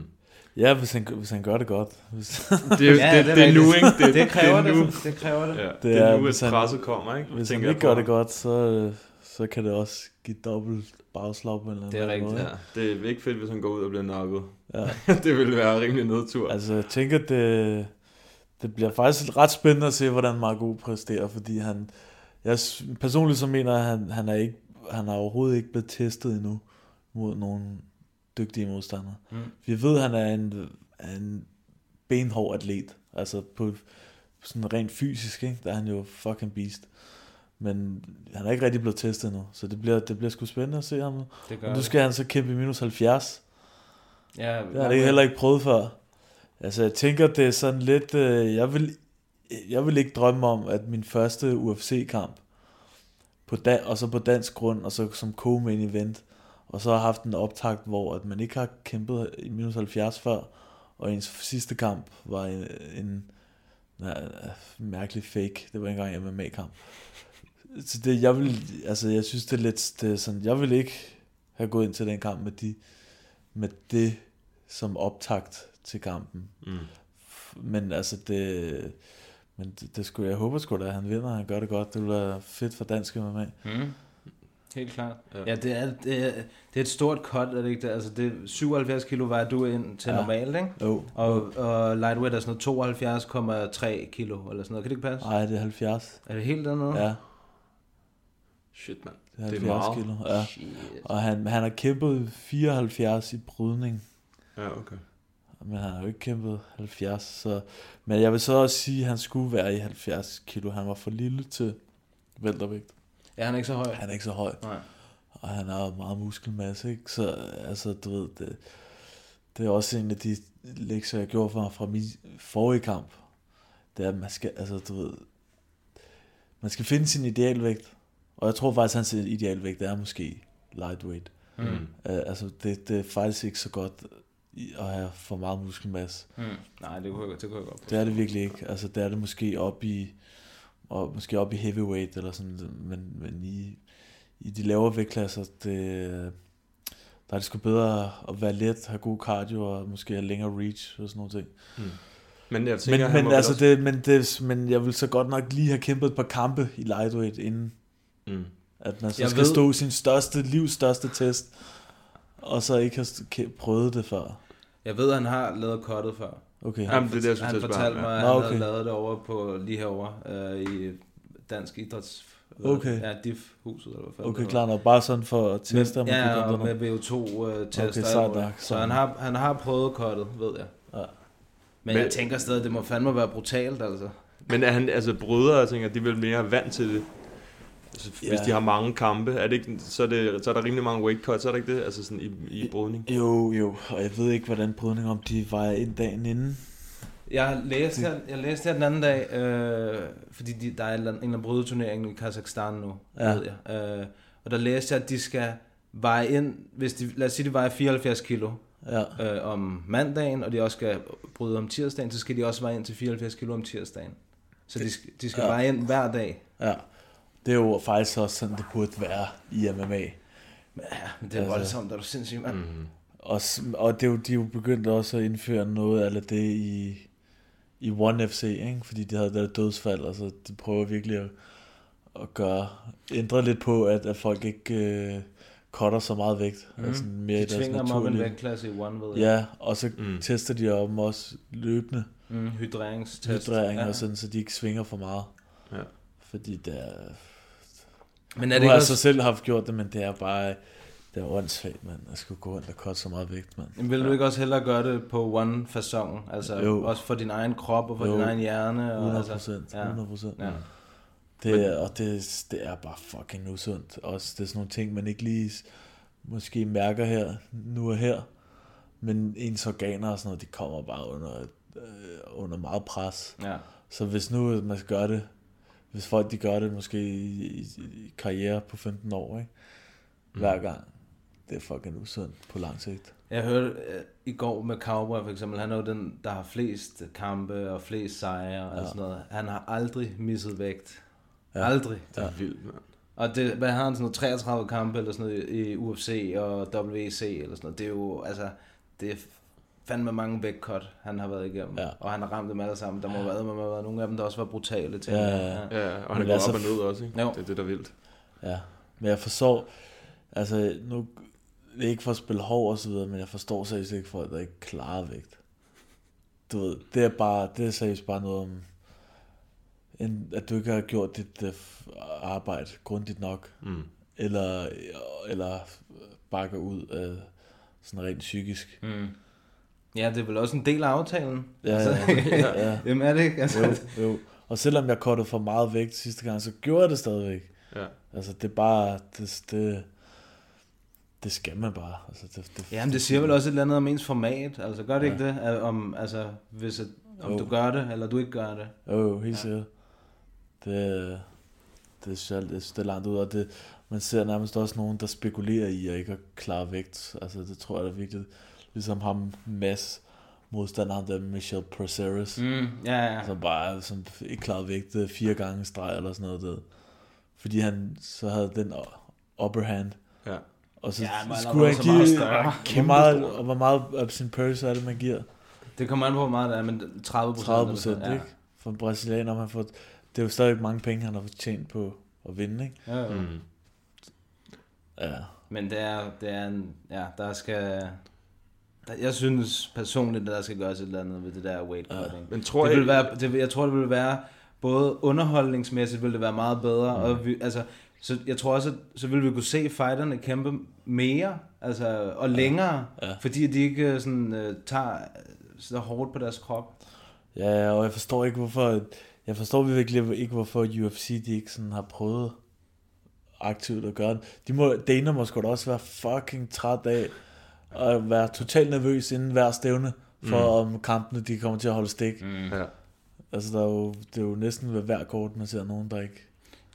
Ja, hvis han, hvis han gør det godt. Hvis, Det er, Ja, det, det det, er nu, ikke? Det, Det kræver det. Nu. det. Det kræver det. Ja, Det det, er er, nu, hvis at han- presset kommer, ikke? hvis han ikke gør det godt, så, så kan det også give dobbelt bagslag på en eller anden Det er måde. rigtigt, ikke? Ja, det er ikke fedt, hvis han går ud og bliver nakket. Ja. det ville være rimelig nedtur. Altså, jeg tænker, det, det bliver faktisk ret spændende at se, hvordan Marco præsterer, fordi han, jeg personligt så mener, at han, han, er ikke, han er overhovedet ikke blevet testet endnu mod nogle dygtige modstandere. Mm. Vi ved, at han er en, en benhård atlet, altså på sådan rent fysisk, ikke? der er han jo fucking beast. Men han er ikke rigtig blevet testet endnu, så det bliver, det bliver sgu spændende at se ham. Det gør nu det. skal han så kæmpe i minus 70. Ja, Det har jeg heller ikke prøvet før. Altså, jeg tænker, det er sådan lidt... Øh, jeg, vil, jeg vil ikke drømme om, at min første UFC-kamp, på da, og så på dansk grund, og så som co-main event, og så har haft en optakt, hvor at man ikke har kæmpet i minus 70 før, og ens sidste kamp var en, en nej, mærkelig fake. Det var ikke engang en MMA-kamp. Så det, jeg vil, altså, jeg synes, det er lidt, det er sådan, jeg vil ikke have gået ind til den kamp med de, med det som optakt til kampen. Mm. Men altså det, men det, det skulle, jeg håber sgu da, at han vinder, han gør det godt. Det vil være fedt for dansk MMA. Mm. Helt klart. Ja. Ja, det, er, det, er, det er et stort cut, er det ikke det? Altså, det er 77 kilo vejer du ind til Ja. normalt, ikke? Jo. Og, og lightweight er sådan noget 72,3 kilo, eller sådan noget. Kan det ikke passe? Nej, det er 70. Er det helt dernede? Ja, Shit, mand. det er Det er 70 meget. kilo. Ja. Shit. Og han, han har kæmpet 74 i brydning, Ja, okay. Men han har jo ikke kæmpet 70. Så, men jeg vil så også sige, at han skulle være i 70 kilo. Han var for lille til væltervægt. Ja, han er ikke så høj. Han er ikke så høj. Nej. Og han har meget muskelmasse, ikke? Så altså, du ved, det, det er også en af de lektier, jeg gjorde fra, fra min forrige kamp. Det er, at man skal, altså, du ved, man skal finde sin idealvægt. Og jeg tror faktisk, at hans idealvægt er måske lightweight. Mm. Uh, altså, det, det er faktisk ikke så godt at have for meget muskelmasse. Mm. Nej, det kunne, jeg, det kunne jeg godt Det er det virkelig ikke. Altså, det er det måske op i, og måske op i heavyweight, eller sådan, men, men i, i de lavere vægtklasser, det, der er det sgu bedre at være let, have god cardio, og måske have længere reach, og sådan nogle ting. Men jeg tænker, Men, men, altså også... det, men, det, men jeg vil så godt nok lige have kæmpet et par kampe i lightweight, inden Mm. at man så Jeg skal ved- stå sin største, livs største test, og så ikke har prøvet det før. Jeg ved, at han har lavet cuttet før. Okay. Jamen, det er det, jeg synes, han fortalte mig, at han okay. havde lavet det over på lige herovre øh, i Dansk Idræts... Okay. Ja, DIF-huset, eller hvad fanden Okay, klar nok. Bare sådan for at teste, om ja, og med derned. VO2-test. Okay, sejt nok, Så han har, han har prøvet cuttet, ved jeg. Ja. Men, Men- jeg tænker stadig, det må fandme være brutalt, altså. Men er han, altså brødre, jeg tænker, de er vel mere vant til det. Hvis Ja. de har mange kampe, er det ikke, så, er det, så er der rimelig mange weight cuts, er det ikke det? Altså sådan i, i brydning. Jo, jo, og jeg ved ikke, hvordan brydning, om de vejer ind dagen inden. Jeg læste her, jeg læste her den anden dag, øh, fordi de, der er en eller anden- brydeturneringen i Kazakhstan nu, Ja. ved jeg. Øh, og der læste jeg, at de skal veje ind, hvis de, lad os sige, de vejer 74 kilo Ja, øh, om mandagen, og de også skal bryde om tirsdagen, så skal de også veje ind til 74 kilo om tirsdagen. Så de, skal- de skal ja. veje ind hver dag. ja. Det er jo faktisk også sådan, det burde være i MMA. Men ja, men det er Altså- voldsomt, er du sindssyg, mand. Mm. Og, og det er jo, de er jo begyndt også at indføre noget af det i, i One FC, ikke? fordi de havde det der dødsfald, altså de prøver virkelig at, at gøre, ændre lidt på, at, at folk ikke øh, cutter så meget vægt. Mm. Altså mere i De tvinger dem op en naturlige- vægtklasse i one, ved jeg. Ja, og så Mm. mm. tester de om også løbende Mm, hydreringstest. hydrering, ja. og sådan, så de ikke svinger for meget. Ja. Fordi det er... Men er det nu har ikke jeg så også, selv haft gjort det, men det er bare... Det er åndssvagt, mand. Jeg skulle gå rundt og cutte så meget vægt, mand. Men vil du ikke også hellere gøre det på one fasong? Altså Jo. også for din egen krop og for Jo. din egen hjerne? Og, 100 altså, procent. ja. 100 procent. Ja. Det, er, og det, det er bare fucking usundt. Også det er sådan nogle ting, man ikke lige måske mærker her, nu og her. Men ens organer og sådan noget, de kommer bare under, øh, under meget pres. Ja. Så hvis nu man skal gøre det, hvis folk de gør det måske i, i, i karriere på 15 år, ikke? hver gang, det er fucking usundt på lang sigt. Jeg hørte øh, i går med Cowboy for eksempel, han er jo den, der har flest kampe og flest sejre og Ja. sådan noget. Han har aldrig misset vægt. Ja. Aldrig. Det er vildt, mand. Og det, hvad har han sådan noget, 33 kampe eller sådan noget i UFC og WEC eller sådan noget. Det er jo, altså, det er fandme mange vægtcut, han har været igennem. Ja. Og han har ramt dem alle sammen. Der må have været, have været nogle af dem, der også var brutale til. Ja, ham. ja, ja. Ja, og han er gået op og ned også, ikke? Jo. Det er det, der er vildt. Ja, men jeg forstår, altså nu, det er ikke for at spille hård og så videre, men jeg forstår seriøst ikke folk, der ikke klarer vægt. Du ved, det er bare, det er seriøst bare noget om, en, at du ikke har gjort dit uh, arbejde grundigt nok, Mm. eller, eller bakker ud af sådan rent psykisk. Mm. Ja, det er vel også en del af aftalen. Ja, Altså, ja, ja. Jamen er det ikke? Altså, Jo, jo. Og selvom jeg kottede for meget vægt sidste gang, så gjorde jeg det stadigvæk. Ja. Altså, det er bare, det, det, det skal man bare. Altså, det, det, Jamen, det siger vel også et eller andet om ens format. Altså, gør det Ja. ikke det? Om, altså, hvis om Jo. du gør det, eller du ikke gør det. Jo, jo, helt ja. sikkert. Det, det, er sjovt, det, det er langt ud, og det, man ser nærmest også nogen, der spekulerer i at ikke at klare vægt. Altså, det tror jeg er vigtigt. Ligesom ham, Mads, modstanderen der Michel Proceres, Mm, ja, ja. som bare som ikke klarede vægt fire gange streg eller sådan noget. Der. Fordi han så havde den upper hand. Ja. Og så Ja, var skulle han give, hvor meget, og hvor meget af sin purse er det, man giver? Det kommer an på, hvor meget det er, men 30 procent. 30 procent, ikke? For en brasilianer, man får, det er jo stadig mange penge, han har tjent på at vinde, ikke? Ja, ja. Mm. Ja. Men det er, det er en, ja, der skal, jeg synes personligt, at der skal gøres et eller andet ved det der weight cutting. Men tror det jeg- vil være, det, jeg tror, det vil være, både underholdningsmæssigt vil det være meget bedre, mm. og vi, altså, så jeg tror også, at så vil vi kunne se fighterne kæmpe mere, altså, og længere, Ja. fordi de ikke øh, sådan, uh, tager øh, så hårdt på deres krop. Ja, og jeg forstår ikke, hvorfor... Jeg forstår virkelig ikke, hvorfor UFC de ikke sådan har prøvet aktivt at gøre det. De må, Dana må sgu da også være fucking træt af at være totalt nervøs inden hver stævne, for mm. om kampene de kommer til at holde stik. Mm. Ja. Altså, der er jo, det er jo næsten ved hver kort, man ser nogen, der ikke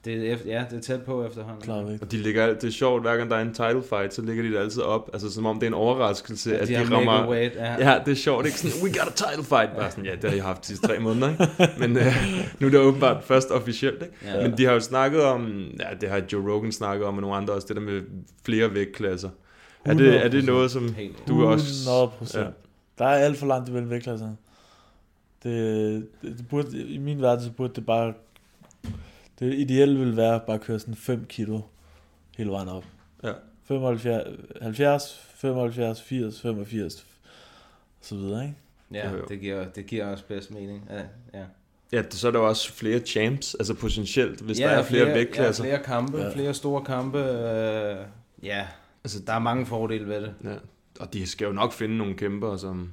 Det er, ja, det er tæt på efterhånden. klarer væk. Og de ligger, alt- det er sjovt, hver gang der er en title fight, så ligger de det altid op, altså som om det er en overraskelse, Ja, at de de, rammer... weight, ja. ja. det er sjovt, ikke? Sådan, we got a title fight. Bare sådan, ja, det har jeg haft de sidste tre måneder, ikke? Men øh, nu er det åbenbart først officielt, ikke? Ja. Men de har jo snakket om, ja, det har Joe Rogan snakket om, og nogle andre også, det der med flere vægtklasser. Er det, er det noget, som du også... 100 procent. Ja. Der er alt for langt imellem vægtklasserne. Det, det, det burde, I min verden, så burde det bare... Det ideelle ville være bare at køre sådan 5 kilo hele vejen op. Ja. 75, 70, 75, 80, 85, og så videre, ikke? Ja, det giver, det giver også bedst mening. Ja, ja. Ja, det- så er der også flere champs, altså potentielt, hvis ja, der er flere, vægtklasser. Ja, flere kampe. Ja. flere store kampe. Øh, ja, altså, der er mange fordele ved det. Ja. Og de skal jo nok finde nogle kæmper, som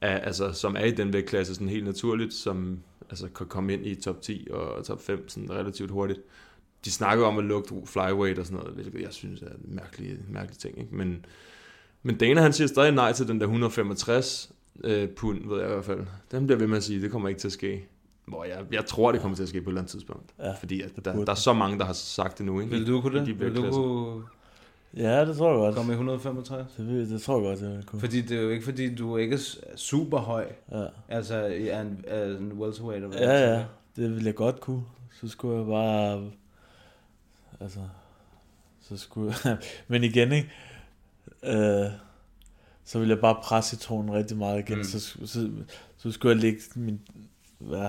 er, altså, som er i den vægtklasse sådan helt naturligt, som altså, kan komme ind i top 10 og top 5 sådan relativt hurtigt. De snakker om at lukke flyweight og sådan noget, hvilket jeg synes er en mærkelig, mærkelig ting. Ikke? Men, men Dana han siger stadig nej til den der 165 øh, pund, ved jeg i hvert fald. Den bliver ved med at sige, det kommer ikke til at ske. Hvor jeg, jeg tror, det kommer til at ske på et eller andet tidspunkt. Ja, fordi at der, der er så mange, der har sagt det nu. Ikke? Vil du kunne det? de Vil du kunne Ja, det tror jeg godt. komme i 165? Det, det tror jeg godt, jeg kunne. Fordi det er jo ikke, fordi du ikke er super høj. Ja. Altså, er en, er en welterweight. eller ja, ja, det ville jeg godt kunne. Så skulle jeg bare... Altså... Så skulle. Men igen, ikke? Øh, så ville jeg bare presse citronen rigtig meget igen. Mm. Så, så, så skulle jeg lægge min... Hvad?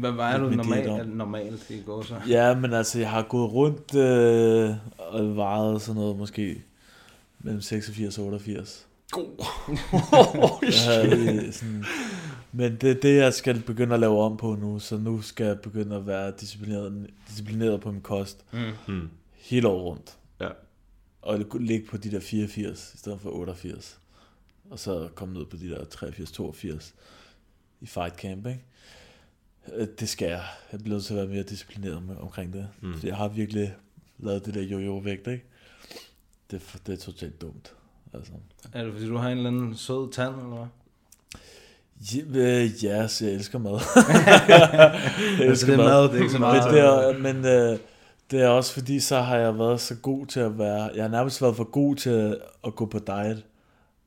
Hvad vejer du normalt, normalt i går så? Ja, men altså, jeg har gået rundt øh, og vejet sådan noget måske mellem 86 og 88. Jeg havde, sådan, men det er det, jeg skal begynde at lave om på nu, så nu skal jeg begynde at være disciplineret, disciplineret på min kost Mm. Hmm. hele året rundt. Ja. Og ligge på de der 84 i stedet for 88. Og så komme ned på de der 83-82 i fight camp, ikke? Øh, Det skal jeg. Jeg bliver nødt til at være mere disciplineret med, omkring det. Mm. Jeg har virkelig lavet det der jojo vægt, ikke? Det, er det er totalt dumt. Altså. Er det fordi, du har en eller anden sød tand, eller hvad? Ja, øh, ja, så jeg elsker mad. jeg Altså, det er mad, det er ikke så meget. Men, det er, men øh, det er også fordi, så har jeg været så god til at være... Jeg har nærmest været for god til at, at gå på diet.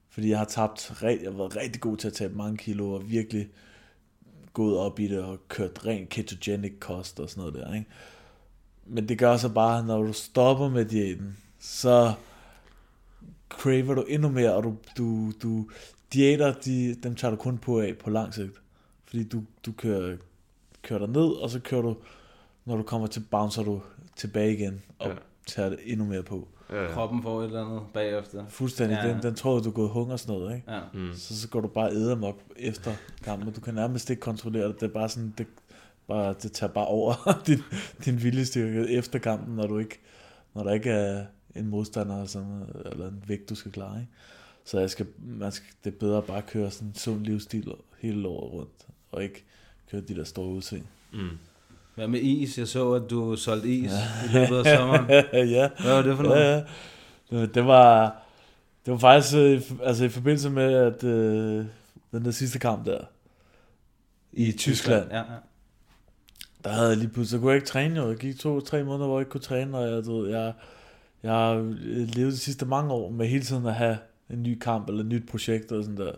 Fordi jeg har tabt... Jeg har været rigtig god til at tabe mange kilo, og virkelig gået op i det, og kørt ren ketogenic kost og sådan noget der, ikke? Men det gør så bare, når du stopper med diæten, så craver du endnu mere, og du, du, du diæter, de, dem tager du kun på af på lang sigt. Fordi du, du kører, kører dig ned, og så kører du, når du kommer til, bouncer du tilbage igen, og ja. tager det endnu mere på. Ja, ja. Kroppen får et eller andet bagefter. Fuldstændig, Ja. den, den tror du er gået hungersnød, ikke? Ja. Mm. Så, så går du bare æder mok efter kampen, og du kan nærmest ikke kontrollere det. Det er bare sådan, det, bare, det tager bare over din, din viljestyrke efter kampen, når du ikke, når der ikke er en modstander eller, sådan, eller en vægt, du skal klare. Ikke? Så jeg skal, man skal, det er bedre at bare køre sådan en sund livsstil hele året rundt, og ikke køre de der store udseende. Mm. Hvad med is? Jeg så, at du solgte is i løbet af sommeren. ja. Hvad var det for noget? Ja, ja. Det, var, det var faktisk øh, altså i forbindelse med, at øh, den der sidste kamp der, i Tyskland, Ja, ja. der havde jeg lige pludselig, så kunne jeg ikke træne jo. Jeg gik to-tre måneder, hvor jeg ikke kunne træne, og jeg, du jeg, jeg levet de sidste mange år med hele tiden at have en ny kamp eller et nyt projekt og sådan der.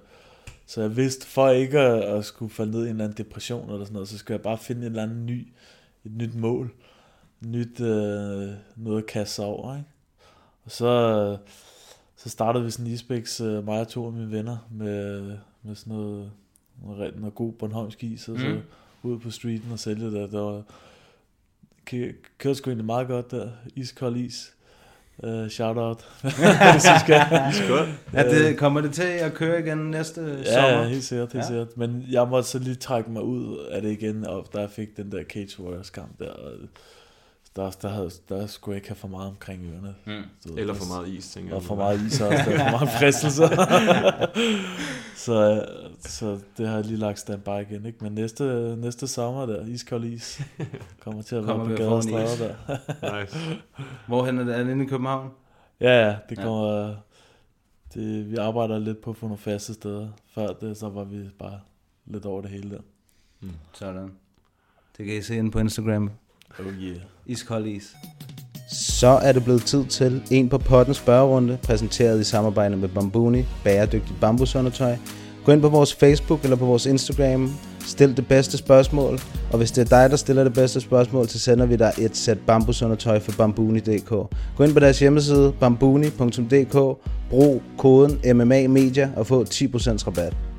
Så jeg vidste, for ikke at, at skulle falde ned i en eller anden depression eller sådan noget, så skal jeg bare finde en eller anden ny, et nyt mål. Et nyt øh, noget at kaste sig over, ikke? Og så, øh, så startede vi sådan isbæks, øh, mig og to af mine venner, med, med sådan noget, noget, noget god Bornholmsk is, og så Mm. ud på streeten og sælge det. Der var, kø- kørte sgu egentlig meget godt der. Iskold is. Uh, shout out. det synes jeg. Skål. Er det, kommer det til at køre igen næste Ja, sommer? ja, helt sikkert, helt Ja. ja. sikkert. Men jeg måtte så lige trække mig ud af det igen, og jeg fik den der Cage Warriors kamp der, og der, der, havde, der skulle jeg ikke have for meget omkring ørerne. Mm. Eller for meget is, tænker jeg. Og for meget is også, der er for meget fristelser. så, så det har jeg lige lagt standby igen, ikke? Men næste, næste sommer der, iskold is, kommer til at være på gader og stræder der. Nice. Hvorhen er det? Er det inde i København? Ja, ja, det Ja. kommer... Det, vi arbejder lidt på at få nogle faste steder. Før det, så var vi bare lidt over det hele der. Sådan. Det kan I se inde på Instagram. Oh yeah. Iskold is. Så er det blevet tid til en på potten spørgerunde, præsenteret i samarbejde med Bambuni, bæredygtigt bambusundertøj. Gå ind på vores Facebook eller på vores Instagram, stil det bedste spørgsmål, og hvis det er dig, der stiller det bedste spørgsmål, så sender vi dig et sæt bambusundertøj fra bambuni.dk. Gå ind på deres hjemmeside, bambuni.dk, brug koden MMA Media og få 10% rabat.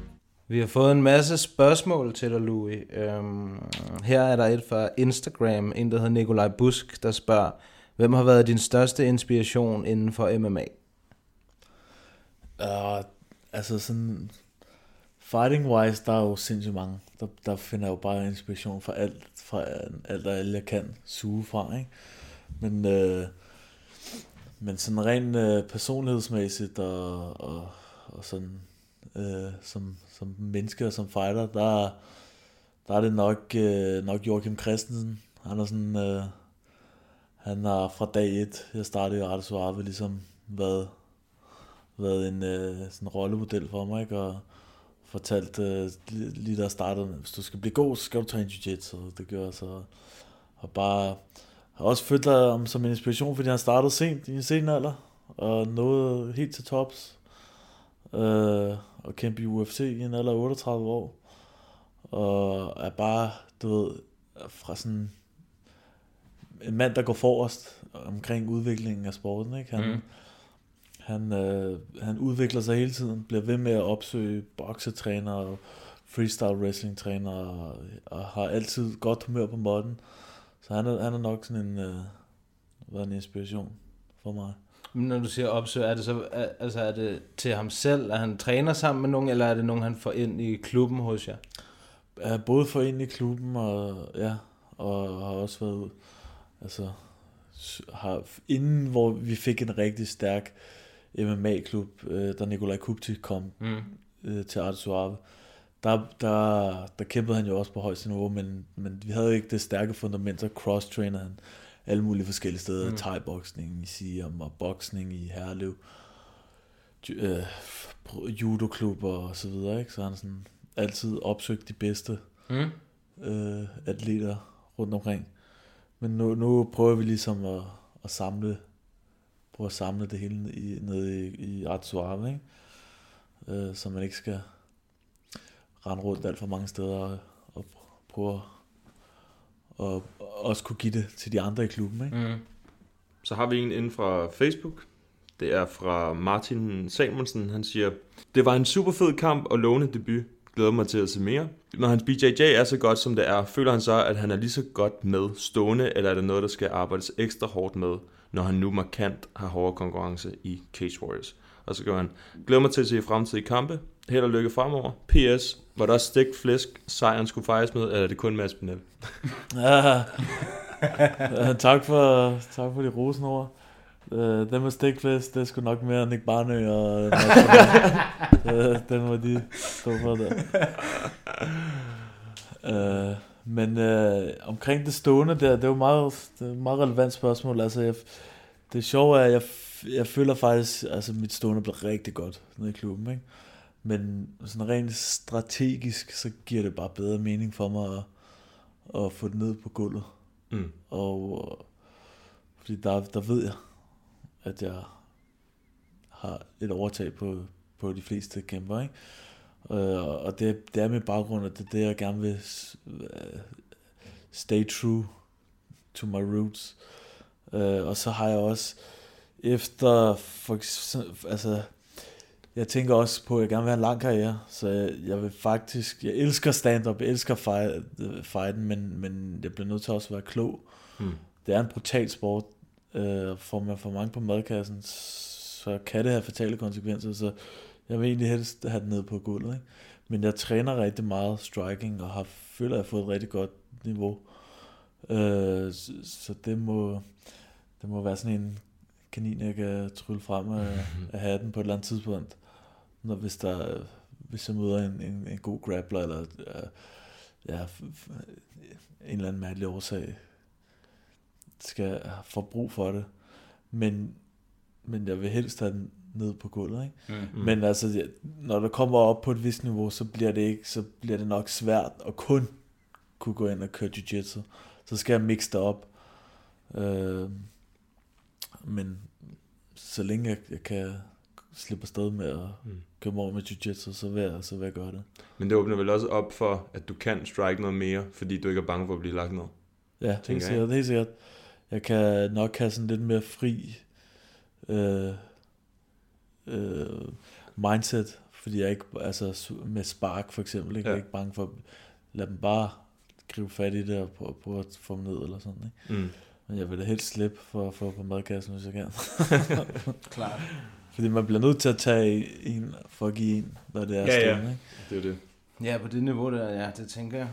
Vi har fået en masse spørgsmål til dig, Louis. Øhm, her er der et fra Instagram, en der hedder Nikolaj Busk, der spørger, hvem har været din største inspiration inden for MMA? Uh, altså sådan... Fighting wise, der er jo sindssygt mange. Der, der finder jeg jo bare inspiration fra alt, fra alt og alle, jeg kan suge fra, ikke? Men, øh, men sådan rent øh, personlighedsmæssigt og, og, og sådan øh, som, som menneske og som fighter, der, der er det nok, øh, nok Joachim Christensen. Han er sådan, øh, han har fra dag et, jeg startede i Arte Suave, ligesom været, været en øh, sådan rollemodel for mig, ikke? og fortalt øh, lige, da jeg startede, hvis du skal blive god, så skal du træne jiu-jitsu, det gør jeg så. Og bare, har også følt ham som en inspiration, fordi han startede sent, i en sen alder, og nåede helt til tops, øh, og kæmpe i UFC i en alder af 38 år, og er bare, du ved, fra sådan en mand, der går forrest omkring udviklingen af sporten, ikke? Han, Mm. mm. han, øh, han udvikler sig hele tiden, bliver ved med at opsøge boksetræner og freestyle wrestling træner og, og har altid godt humør på måtten. Så han er, han er nok sådan en, øh, været en inspiration for mig. Men Når du siger opsøg, er det så er, altså er det til ham selv, at han træner sammen med nogen, eller er det nogen, han får ind i klubben hos jer? er både for ind i klubben og ja, og har også været ud. Altså har inden hvor vi fik en rigtig stærk MMA-klub, øh, da Nikolaj Kupti kom Mm. øh, til Arte Suave, der, der, der kæmpede han jo også på højeste niveau, men, men vi havde ikke det stærke fundament, så cross-trainer han alle mulige forskellige steder, Mm. thai-boksning i Siam og boksning i Herlev, øh, judoklubber og så videre, ikke? Så han sådan altid opsøgt de bedste Mm. øh, atleter rundt omkring. Men nu, nu prøver vi ligesom at, at samle prøve at samle det hele i, nede i, i Art Suave, ikke? Øh, så man ikke skal rende rundt alt for mange steder og, og prøve og også kunne give det til de andre i klubben, ikke? Mm. Så har vi en inden fra Facebook. Det er fra Martin Samuelsen. Han siger, det var en super fed kamp og lovende debut. Glæder mig til at se mere. Når hans BJJ er så godt, som det er, føler han så, at han er lige så godt med stående, eller er det noget, der skal arbejdes ekstra hårdt med, når han nu markant har hårdere konkurrence i Cage Warriors? Og så gør han, glæder mig til at se fremtidige kampe. Held og lykke fremover. PS, var der også stegt flæsk, sejren skulle fejres med, eller er det kun Mads Pinel? Ja, ah. øh, tak for, tak for de rosende ord. Uh, den med stikflæs, det er sgu nok mere Nick Barnø og øh, den må de stå for der. Uh, men uh, omkring det stående der, det er jo meget, det er et meget relevant spørgsmål. Altså, jeg, det sjove er, at jeg, jeg føler faktisk, altså mit stående blev rigtig godt nede i klubben, ikke? Men sådan rent strategisk, så giver det bare bedre mening for mig at, at få det ned på gulvet. Mm. Og fordi der, der ved jeg, at jeg har et overtag på, på de fleste kæmper, ikke? Øh, og det, det er med baggrund, at det er det, jeg gerne vil øh, stay true to my roots. Øh, og så har jeg også efter, for, altså, jeg tænker også på, at jeg gerne vil have en lang karriere, så jeg, jeg vil faktisk, jeg elsker stand-up, jeg elsker fight, fighten, men, men jeg bliver nødt til også at være klog. Mm. Det er en brutal sport, øh, får man for mange på madkassen, så kan det have fatale konsekvenser, så jeg vil egentlig helst have det ned på gulvet, ikke? Men jeg træner rigtig meget striking, og har, føler, at jeg har fået et rigtig godt niveau. Øh, så, så det må, det må være sådan en kanin, jeg kan trylle frem af, af hatten på et eller andet tidspunkt. Når, hvis, der, hvis jeg møder en, en, en god grappler, eller øh, ja, en eller anden mærkelig årsag, skal få brug for det. Men, men jeg vil helst have den ned på gulvet, ikke? Mm. Mm. Men altså, ja, når der kommer op på et vist niveau, så bliver det ikke, så bliver det nok svært at kun kunne gå ind og køre jiu-jitsu. Så skal jeg mixe det op. Øh, men så længe jeg, jeg kan slippe afsted med at Mm. køre mig over med jiu-jitsu, så vil, jeg, så vil jeg gøre det. Men det åbner vel også op for, at du kan strike noget mere, fordi du ikke er bange for at blive lagt ned. Ja, helt tænker jeg. sikkert, helt sikkert. Jeg kan nok have sådan lidt mere fri øh, øh, mindset, fordi jeg ikke, altså med spark for eksempel, ikke? Ja. Jeg er ikke bange for at lade dem bare gribe fat i det og prøve, prøve at få dem ned eller sådan, ikke? Mm. Men jeg vil da helst slippe for at få på madkassen, hvis jeg kan. Klart. Fordi man bliver nødt til at tage en for at give en, når det er Ja, ja. stående, ikke? Det er det. Ja, på det niveau der, ja, det tænker jeg.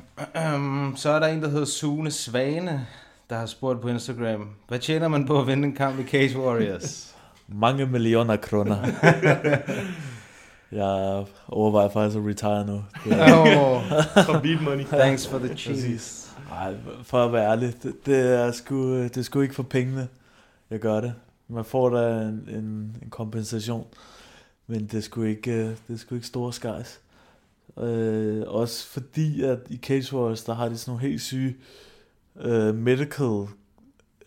Så er der en, der hedder Sune Svane, der har spurgt på Instagram, hvad tjener man på at vinde en kamp i Cage Warriors? Mange millioner kroner. jeg overvejer faktisk at retire nu. Det er- oh, For beat money. thanks for the cheese. Ej, for at være ærlig, det, det, er sgu, det er sgu ikke for pengene, jeg gør det. Man får da en, en, en kompensation, men det sgu ikke, øh, det sgu ikke store skejs. Øh, også fordi, at i Cage Wars, der har de sådan nogle helt syge øh, medical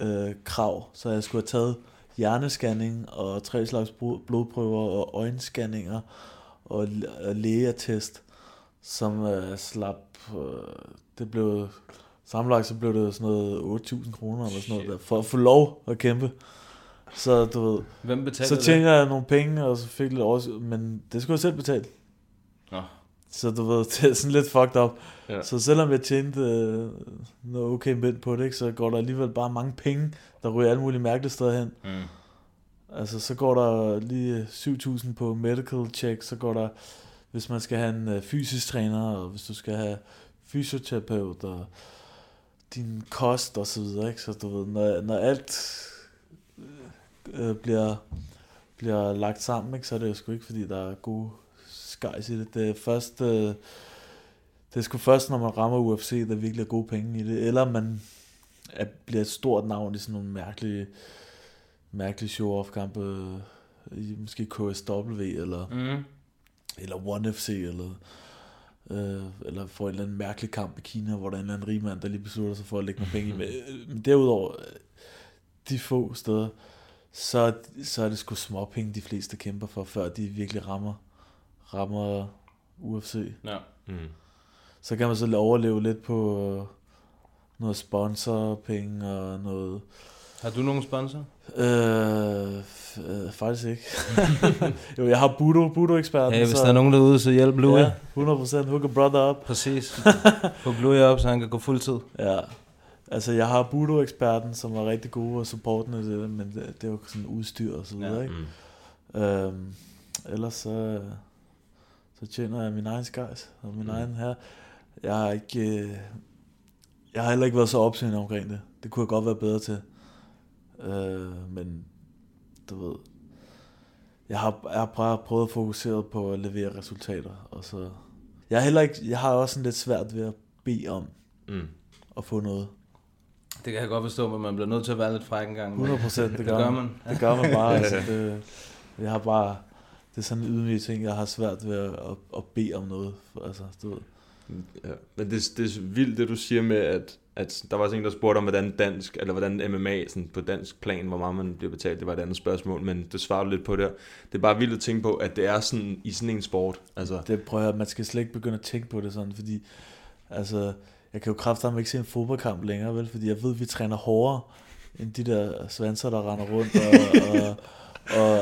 øh, krav, så jeg skulle have taget hjernescanning og tre slags blodprøver og øjenscanninger og, og lægeattest, som øh, slap, øh, det blev, sammenlagt så blev det sådan noget 8.000 kroner eller sådan noget der, for at få lov at kæmpe. Så du ved, Hvem betaler så tjente jeg nogle penge, og så fik lidt over, men det skulle jeg selv betale. Nå. Så du ved, det er sådan lidt fucked up. Ja. Så selvom jeg tjente øh, noget okay mænd på det, ikke, så går der alligevel bare mange penge, der ryger alle mulige mærkelige steder hen. Mm. Altså, så går der lige 7.000 på medical check, så går der, hvis man skal have en øh, fysisk træner, og hvis du skal have fysioterapeut, og din kost og så videre, ikke? Så du ved, når, når alt øh, bliver, bliver lagt sammen, ikke, så er det jo sgu ikke, fordi der er gode skejs i det. Det er først, øh, det er sgu først, når man rammer UFC, der virkelig er gode penge i det, eller man er, bliver et stort navn i sådan nogle mærkelige, mærkelige show-off-kampe, i måske KSW, eller, Mm. eller One FC, eller, øh, eller får en eller anden mærkelig kamp i Kina, hvor der er en eller anden rig mand, der lige beslutter sig for at lægge nogle penge i. Men, øh, men derudover, øh, de få steder, så, så er det sgu småpenge, de fleste kæmper for, før de virkelig rammer, rammer UFC. Ja. Mm. Så kan man så overleve lidt på øh, noget sponsorpenge og noget... Har du nogen sponsor? Øh, øh, faktisk ikke. jo, jeg har Budo, Budo-eksperten. Hey, hvis der er nogen derude, så hjælp Louis. Ja, 100% hook a brother op. Præcis. Få Louis op, så han kan gå fuldtid. Ja, altså jeg har Budo-eksperten, som er rigtig god og supportende til det, men det, det jo sådan udstyr og så videre, Ja. ikke? Mm. Øhm, ellers så, så tjener jeg min egen skejs og min Mm. mm. egen her. Jeg har ikke... øh, Jeg har heller ikke været så opsøgende omkring det. Det kunne jeg godt være bedre til. Øh, men du ved... Jeg har, jeg har bare prøvet at fokusere på at levere resultater. Og så, jeg, er heller ikke, jeg har også sådan lidt svært ved at bede om Mm. at få noget. Det kan jeg godt forstå, men man bliver nødt til at være lidt fræk en gang. 100 procent, det, Det gør gør man. man. Det gør man bare. altså, det, jeg har bare, det er sådan en ydmyg ting, jeg har svært ved at, at, at bede om noget. For, altså, du ved. Ja. Men det, det er vildt, det du siger med, at, at der var også en, der spurgte om, hvordan dansk, eller hvordan MMA sådan på dansk plan, hvor meget man bliver betalt, det var et andet spørgsmål, men det svarer du lidt på der. Det er bare vildt at tænke på, at det er sådan i sådan en sport. Altså, Det prøver jeg, man skal slet ikke begynde at tænke på det sådan, fordi altså, jeg kan jo kraftedeme ikke se en fodboldkamp længere, vel, fordi jeg ved, at vi træner hårdere end de der svanser, der render rundt og, og, og,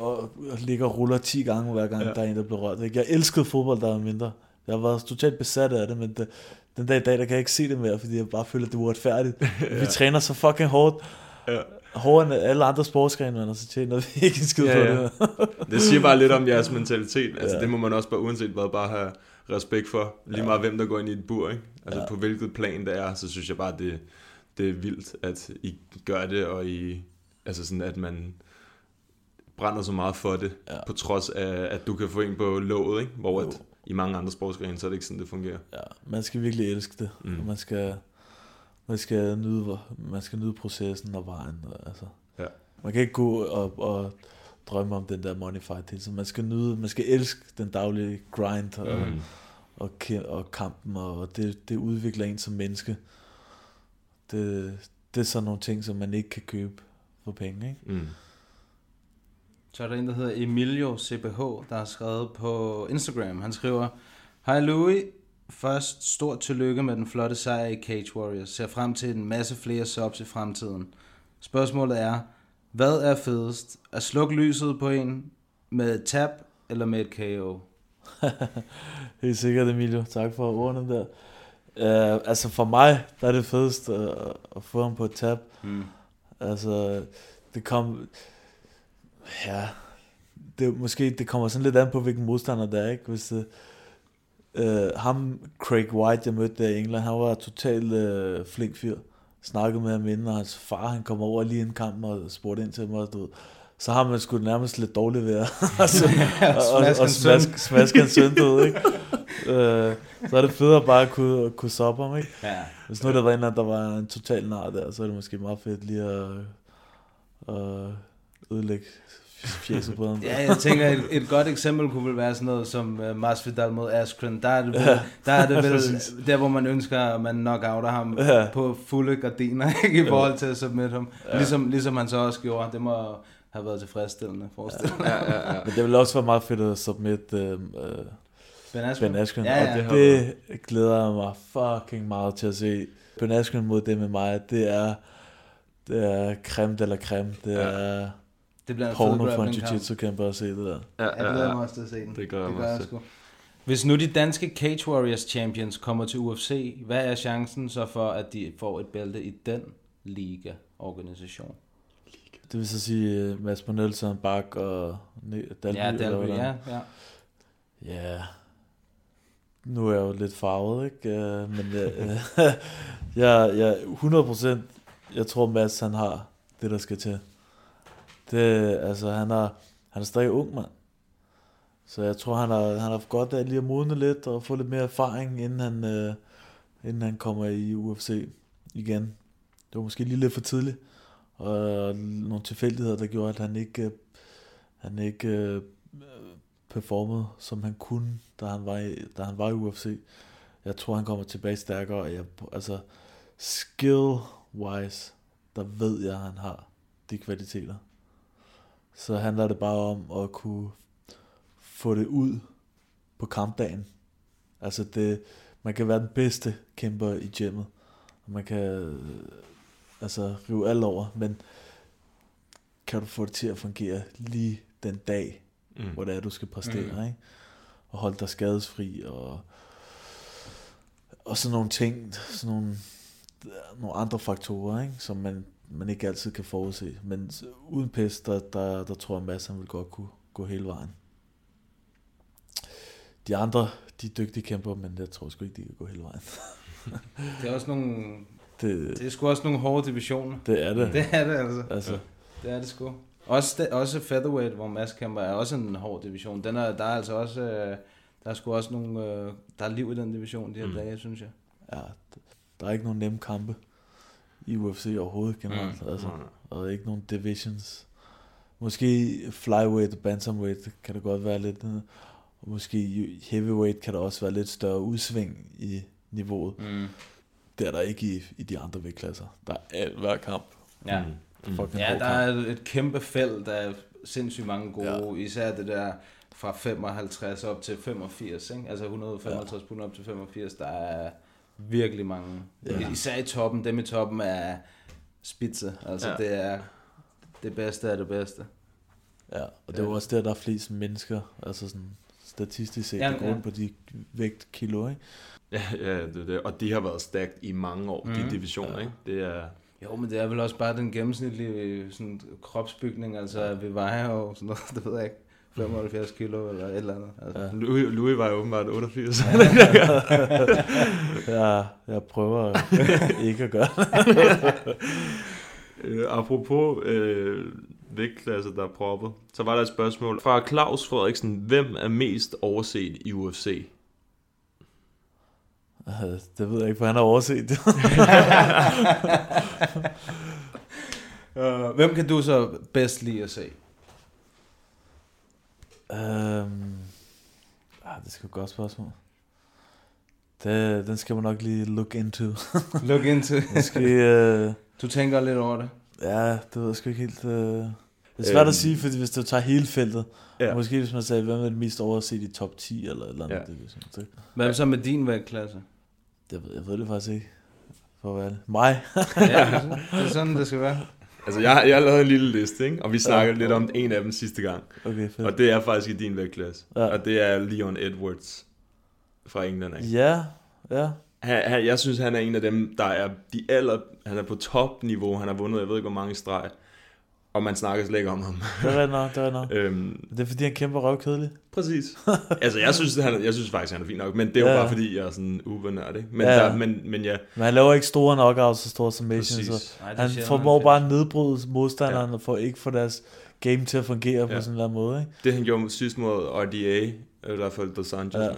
og, og, og ligger og ruller 10 gange hver gang, Ja. der er en, der bliver rørt. Ikke? Jeg elskede fodbold, der var mindre. Jeg været totalt besat af det, men det, den dag i dag, der kan jeg ikke se det mere, fordi jeg bare føler, at det er uretfærdigt. ja. Vi træner så fucking hårdt. Ja. Hårdere end alle andre sportsgrene, men, og så tjener vi ikke en skid Ja, på ja. det. det siger bare lidt om jeres mentalitet. Altså, Ja. det må man også bare uanset hvad, bare have respekt for. Lige Ja. meget hvem, der går ind i et bur, ikke? Altså, Ja. på hvilket plan det er, så synes jeg bare, det, det er vildt, at I gør det, og I, altså sådan, at man brænder så meget for det, Ja. på trods af, at du kan få en på låget, ikke? Hvor at, i mange andre sportsgrene, så er det ikke sådan, det fungerer. Ja, man skal virkelig elske det. Mm. Og man skal, man skal nyde, man skal nyde processen og vejen. og Altså. Ja. Man kan ikke gå og, og drømme om den der money fight hele tiden. Man skal nyde, man skal elske den daglige grind og, Mm. og, og kampen, og det, det udvikler en som menneske. Det, det er sådan nogle ting, som man ikke kan købe for penge, ikke? Mm. Så er der en, der hedder Emilio CBH, der har skrevet på Instagram. Han skriver, Hej Louis, først stort tillykke med den flotte sejr i Cage Warriors. Ser frem til en masse flere subs i fremtiden. Spørgsmålet er, hvad er fedest? At slukke lyset på en med et tab eller med et KO? Helt sikkert, Emilio. Tak for ordene der. Uh, altså for mig, der er det fedest at, at få ham på et tab. Mm. Altså, det kom... Ja, det, måske, det kommer sådan lidt an på, hvilken modstander det er, ikke? Hvis det, øh, ham, Craig White, jeg mødte der i England, han var totalt øh, flink fyr. Snakkede med ham inden, og hans far, han kom over lige en kamp og spurgte ind til mig, du ved, så har man sgu nærmest lidt dårligt ved at altså, og, og, og smaske, smaske hans søn, ved, ikke? Øh, så er det bare at kunne, at kunne soppe ham, ikke? Ja. Hvis nu der var en, der var en total nar der, så er det måske meget fedt lige at, at ødelægge fjeset på ham. Ja, jeg tænker, et, et godt eksempel kunne vel være sådan noget som uh, Masvidal mod Askren. Der er det, vel, Ja. der, er det vel der, hvor man ønsker, at man knockouter ham Ja. på fulde gardiner, ikke i forhold til at submit ham. Ja. Ligesom, ligesom han så også gjorde. Det må have været tilfredsstillende, forestil dig. Ja, ja, ja. Men det ville også være meget fedt at submit øh, øh, Ben Askren. Ben Askren. Ja, ja. Og Det det, glæder jeg mig fucking meget til at se. Ben Askren mod det med mig, det er, det er creme la creme. Det Ja. er Det bliver porno for en jiu-jitsu kæmper at se det der. Ja, Jeg ja, glæder ja. mig også til at se den. Det gør jeg det gør jeg også sgu. Hvis nu de danske Cage Warriors Champions kommer til UFC, hvad er chancen så for, at de får et bælte i den liga-organisation? Det vil så sige uh, Mads Monelson, Bak og Dalby. Ja, Dalby, ja, ja. Ja. Nu er jeg jo lidt farvet, ikke? Øh, Men jeg, jeg, jeg, 100% jeg tror Mads han har det, der skal til. Det, altså, han er, han er stadig ung, mand. Så jeg tror, han har, han har godt af lige at modne lidt og få lidt mere erfaring, inden han, øh, inden han kommer i UFC igen. Det var måske lige lidt for tidligt. Og nogle tilfældigheder, der gjorde, at han ikke, øh, han ikke øh, performede, som han kunne, da han var i, da han var i UFC. Jeg tror, han kommer tilbage stærkere. og Jeg, altså, skill-wise, der ved jeg, at han har de kvaliteter. Så handler det bare om at kunne få det ud på kampdagen. Altså det, man kan være den bedste kæmper i gymmet, og man kan øh, altså rive alt over, men kan du få det til at fungere lige den dag, Mm. hvor det er, du skal præstere, mm. ikke? Og holde dig skadesfri, og, og sådan nogle ting, sådan nogle, nogle andre faktorer, ikke? som man, man ikke altid kan forudse. Men uden pis, der, der, der tror jeg, Mads han vil godt kunne gå hele vejen. De andre, de er dygtige kæmper, men jeg tror sgu ikke, de kan gå hele vejen. Det er også nogle... Det, Det er sgu også nogle hårde divisioner. det er det. Det er det altså. Altså, Det er det sgu. Også, det, også featherweight, hvor Mads kæmper, er også en hård division. Den er, der er altså også... Øh, der er sgu også nogle... Øh, der er liv i den division de her mm. dage, synes jeg. ja, der er ikke nogen nemme kampe i UFC overhovedet generelt. Mm. Altså, nej. og ikke nogen divisions. Måske flyweight og bantamweight kan det godt være lidt, øh, og måske heavyweight kan der også være lidt større udsving i niveauet. Mm. Det er der ikke i, i de andre vægtklasser. Der er alt hver kamp. Ja. Mm. Fucking Ja, der kamp. er et kæmpe felt, der er sindssygt mange gode. Ja. Især det der fra 55 op til 85, ikke? Altså 155 pund op til 85, der er virkelig mange. Ja. Ja. Især i toppen, dem i toppen er spidse. Altså Ja. ja. det er det bedste af det bedste. Ja, og det er Ja. også der, der er flest mennesker, altså sådan statistisk set, Ja, der går ja. på de vægtkilo, ikke? Ja, ja det, er det. og de har været stærkt i mange år, mm. de divisioner, ikke? Det er... Jo, men det er vel også bare den gennemsnitlige sådan, kropsbygning. Altså, vi vejer jo sådan noget, det ved jeg ikke, 75 kilo eller et eller andet. Altså. Ja. Louis, Louis var jo åbenbart 88. jeg, jeg prøver ikke at gøre det. Øh, apropos øh, vægtklasse, der er proppet, så var der et spørgsmål fra Claus Frederiksen. Hvem er mest overset i UFC? Øh, Det ved jeg ikke, for han har overset det. Uh, hvem kan du så bedst lide at se? Øhm, ah, det sgu et godt spørgsmål. Det, den skal man nok lige look into. Look into. Måske, øh, Du tænker lidt over det. ja, det ved jeg sgu ikke helt. Øh. Det er svært Øhm. at sige, fordi hvis du tager hele feltet, Ja. måske hvis man sagde, hvem er det mest overset i top 10 eller et eller andet. Ja. Det, det, det, Hvem så med din vægtklasse? det, jeg ved det faktisk ikke. For hvad er det? Mig? ja, det er sådan, det skal være. Altså, jeg, jeg har lavet en lille liste, ikke? og vi snakkede Ja. lidt om en af dem sidste gang. Okay, fedt. Og det er faktisk i din vægtklasse. Ja. Og det er Leon Edwards fra England. Ikke? Ja, ja. Han, han, jeg synes, han er en af dem, der er de aller... Han er på topniveau. Han har vundet, jeg ved ikke, hvor mange streg. Og man snakker slet ikke om ham. Det er nok, det er nok. øhm, Det er fordi, han kæmper røvkedelig. præcis. altså, jeg synes, han, jeg synes faktisk, han er fin nok. Men det er jo Ja. bare, fordi jeg er sådan ubenørd, ikke? Men, Ja. der, men, men ja, Men han laver ikke store knockouts og store submissions. Præcis. Så Nej, det han formår bare at nedbryde modstanderen Ja. og for ikke få deres game til at fungere på Ja. sådan en eller anden måde. Ikke? det han gjorde sidst mod RDA, eller Rafael Dos Sanchez, Ja. ja.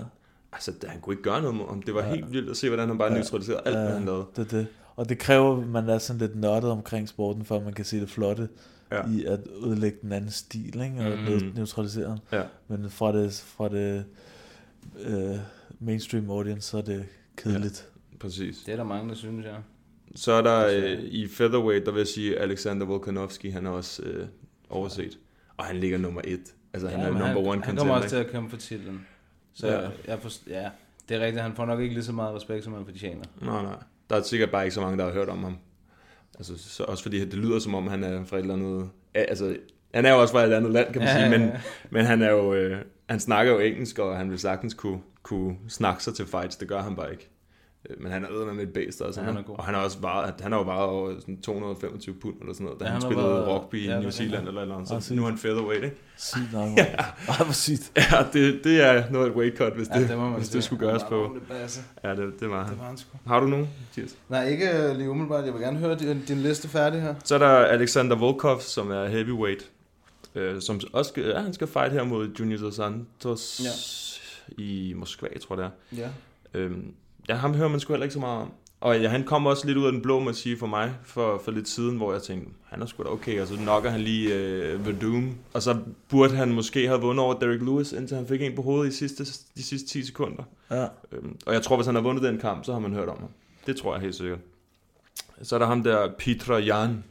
altså, det, han kunne ikke gøre noget ham. Det var Ja. helt vildt at se, hvordan han bare Ja. neutraliserede alt, hvad han lavede. det er det. Og det kræver, at man er sådan lidt nørdet omkring sporten, for at man kan se det flotte Ja. ja. i at ødelægge den anden stil, ikke? og mm. neutralisere den. Ja. Men fra det, fra det øh, mainstream audience, så er det kedeligt. Præcis. Det er der mange, der synes, ja. Så er der øh, i featherweight, der vil jeg sige, Alexander Volkanovski, han er også øh, overset. Og han ligger nummer et. Altså, han ja, er men number one han, han contender. kommer også til at kæmpe for titlen. Så Ja. ja. Jeg forst- ja, det er rigtigt. Han får nok ikke lige så meget respekt, som han fortjener. Nej, nej. Der er sikkert bare ikke så mange, der har hørt om ham. Altså, så, også fordi det lyder som om, han er fra et eller andet... Ja, altså, han er jo også fra et andet land, kan man Ja, sige, ja, men, ja. men han er jo... Øh, han snakker jo engelsk, og han vil sagtens kunne, kunne snakke sig til fights. Det gør han bare ikke. Øh, Men han er med et bæst, altså. Ja, han er god. Og han har også varet, han har jo varet over sådan 225 pund eller sådan noget, da Ja, han, han har spillede været- rugby i ja, New det Zealand rigtigt. eller et eller andet. Så sygt. nu er han featherweight, ikke? Sygt nok, ja. Ej, hvor sygt. Ja, det, det er noget af et weight cut, hvis det, Ja, det man hvis det skulle gøres Han på. Ja, det, det var han. Det var han sgu. Har du nogen, Mathias? Nej, ikke øh, lige umiddelbart. Jeg vil gerne høre din, din liste færdig her. Så er der Alexander Volkov, som er heavyweight, øh, som også skal, ja, han skal fight her mod Junior Dos Santos ja. i Moskva, tror jeg det er. Ja. Øhm, ja, ham hører man sgu heller ikke så meget om. Og ja, han kom også lidt ud af den blå, må sige, for mig, for, for lidt siden, hvor jeg tænkte, han er sgu da okay, og så nokker han lige øh, Verdum. Og så burde han måske have vundet over Derek Lewis, indtil han fik en på hovedet i sidste, de sidste 10 sekunder. Ja. Øhm, og jeg tror, hvis han har vundet den kamp, så har man hørt om ham. Det tror jeg helt sikkert. Så er der ham der, Petra Jan,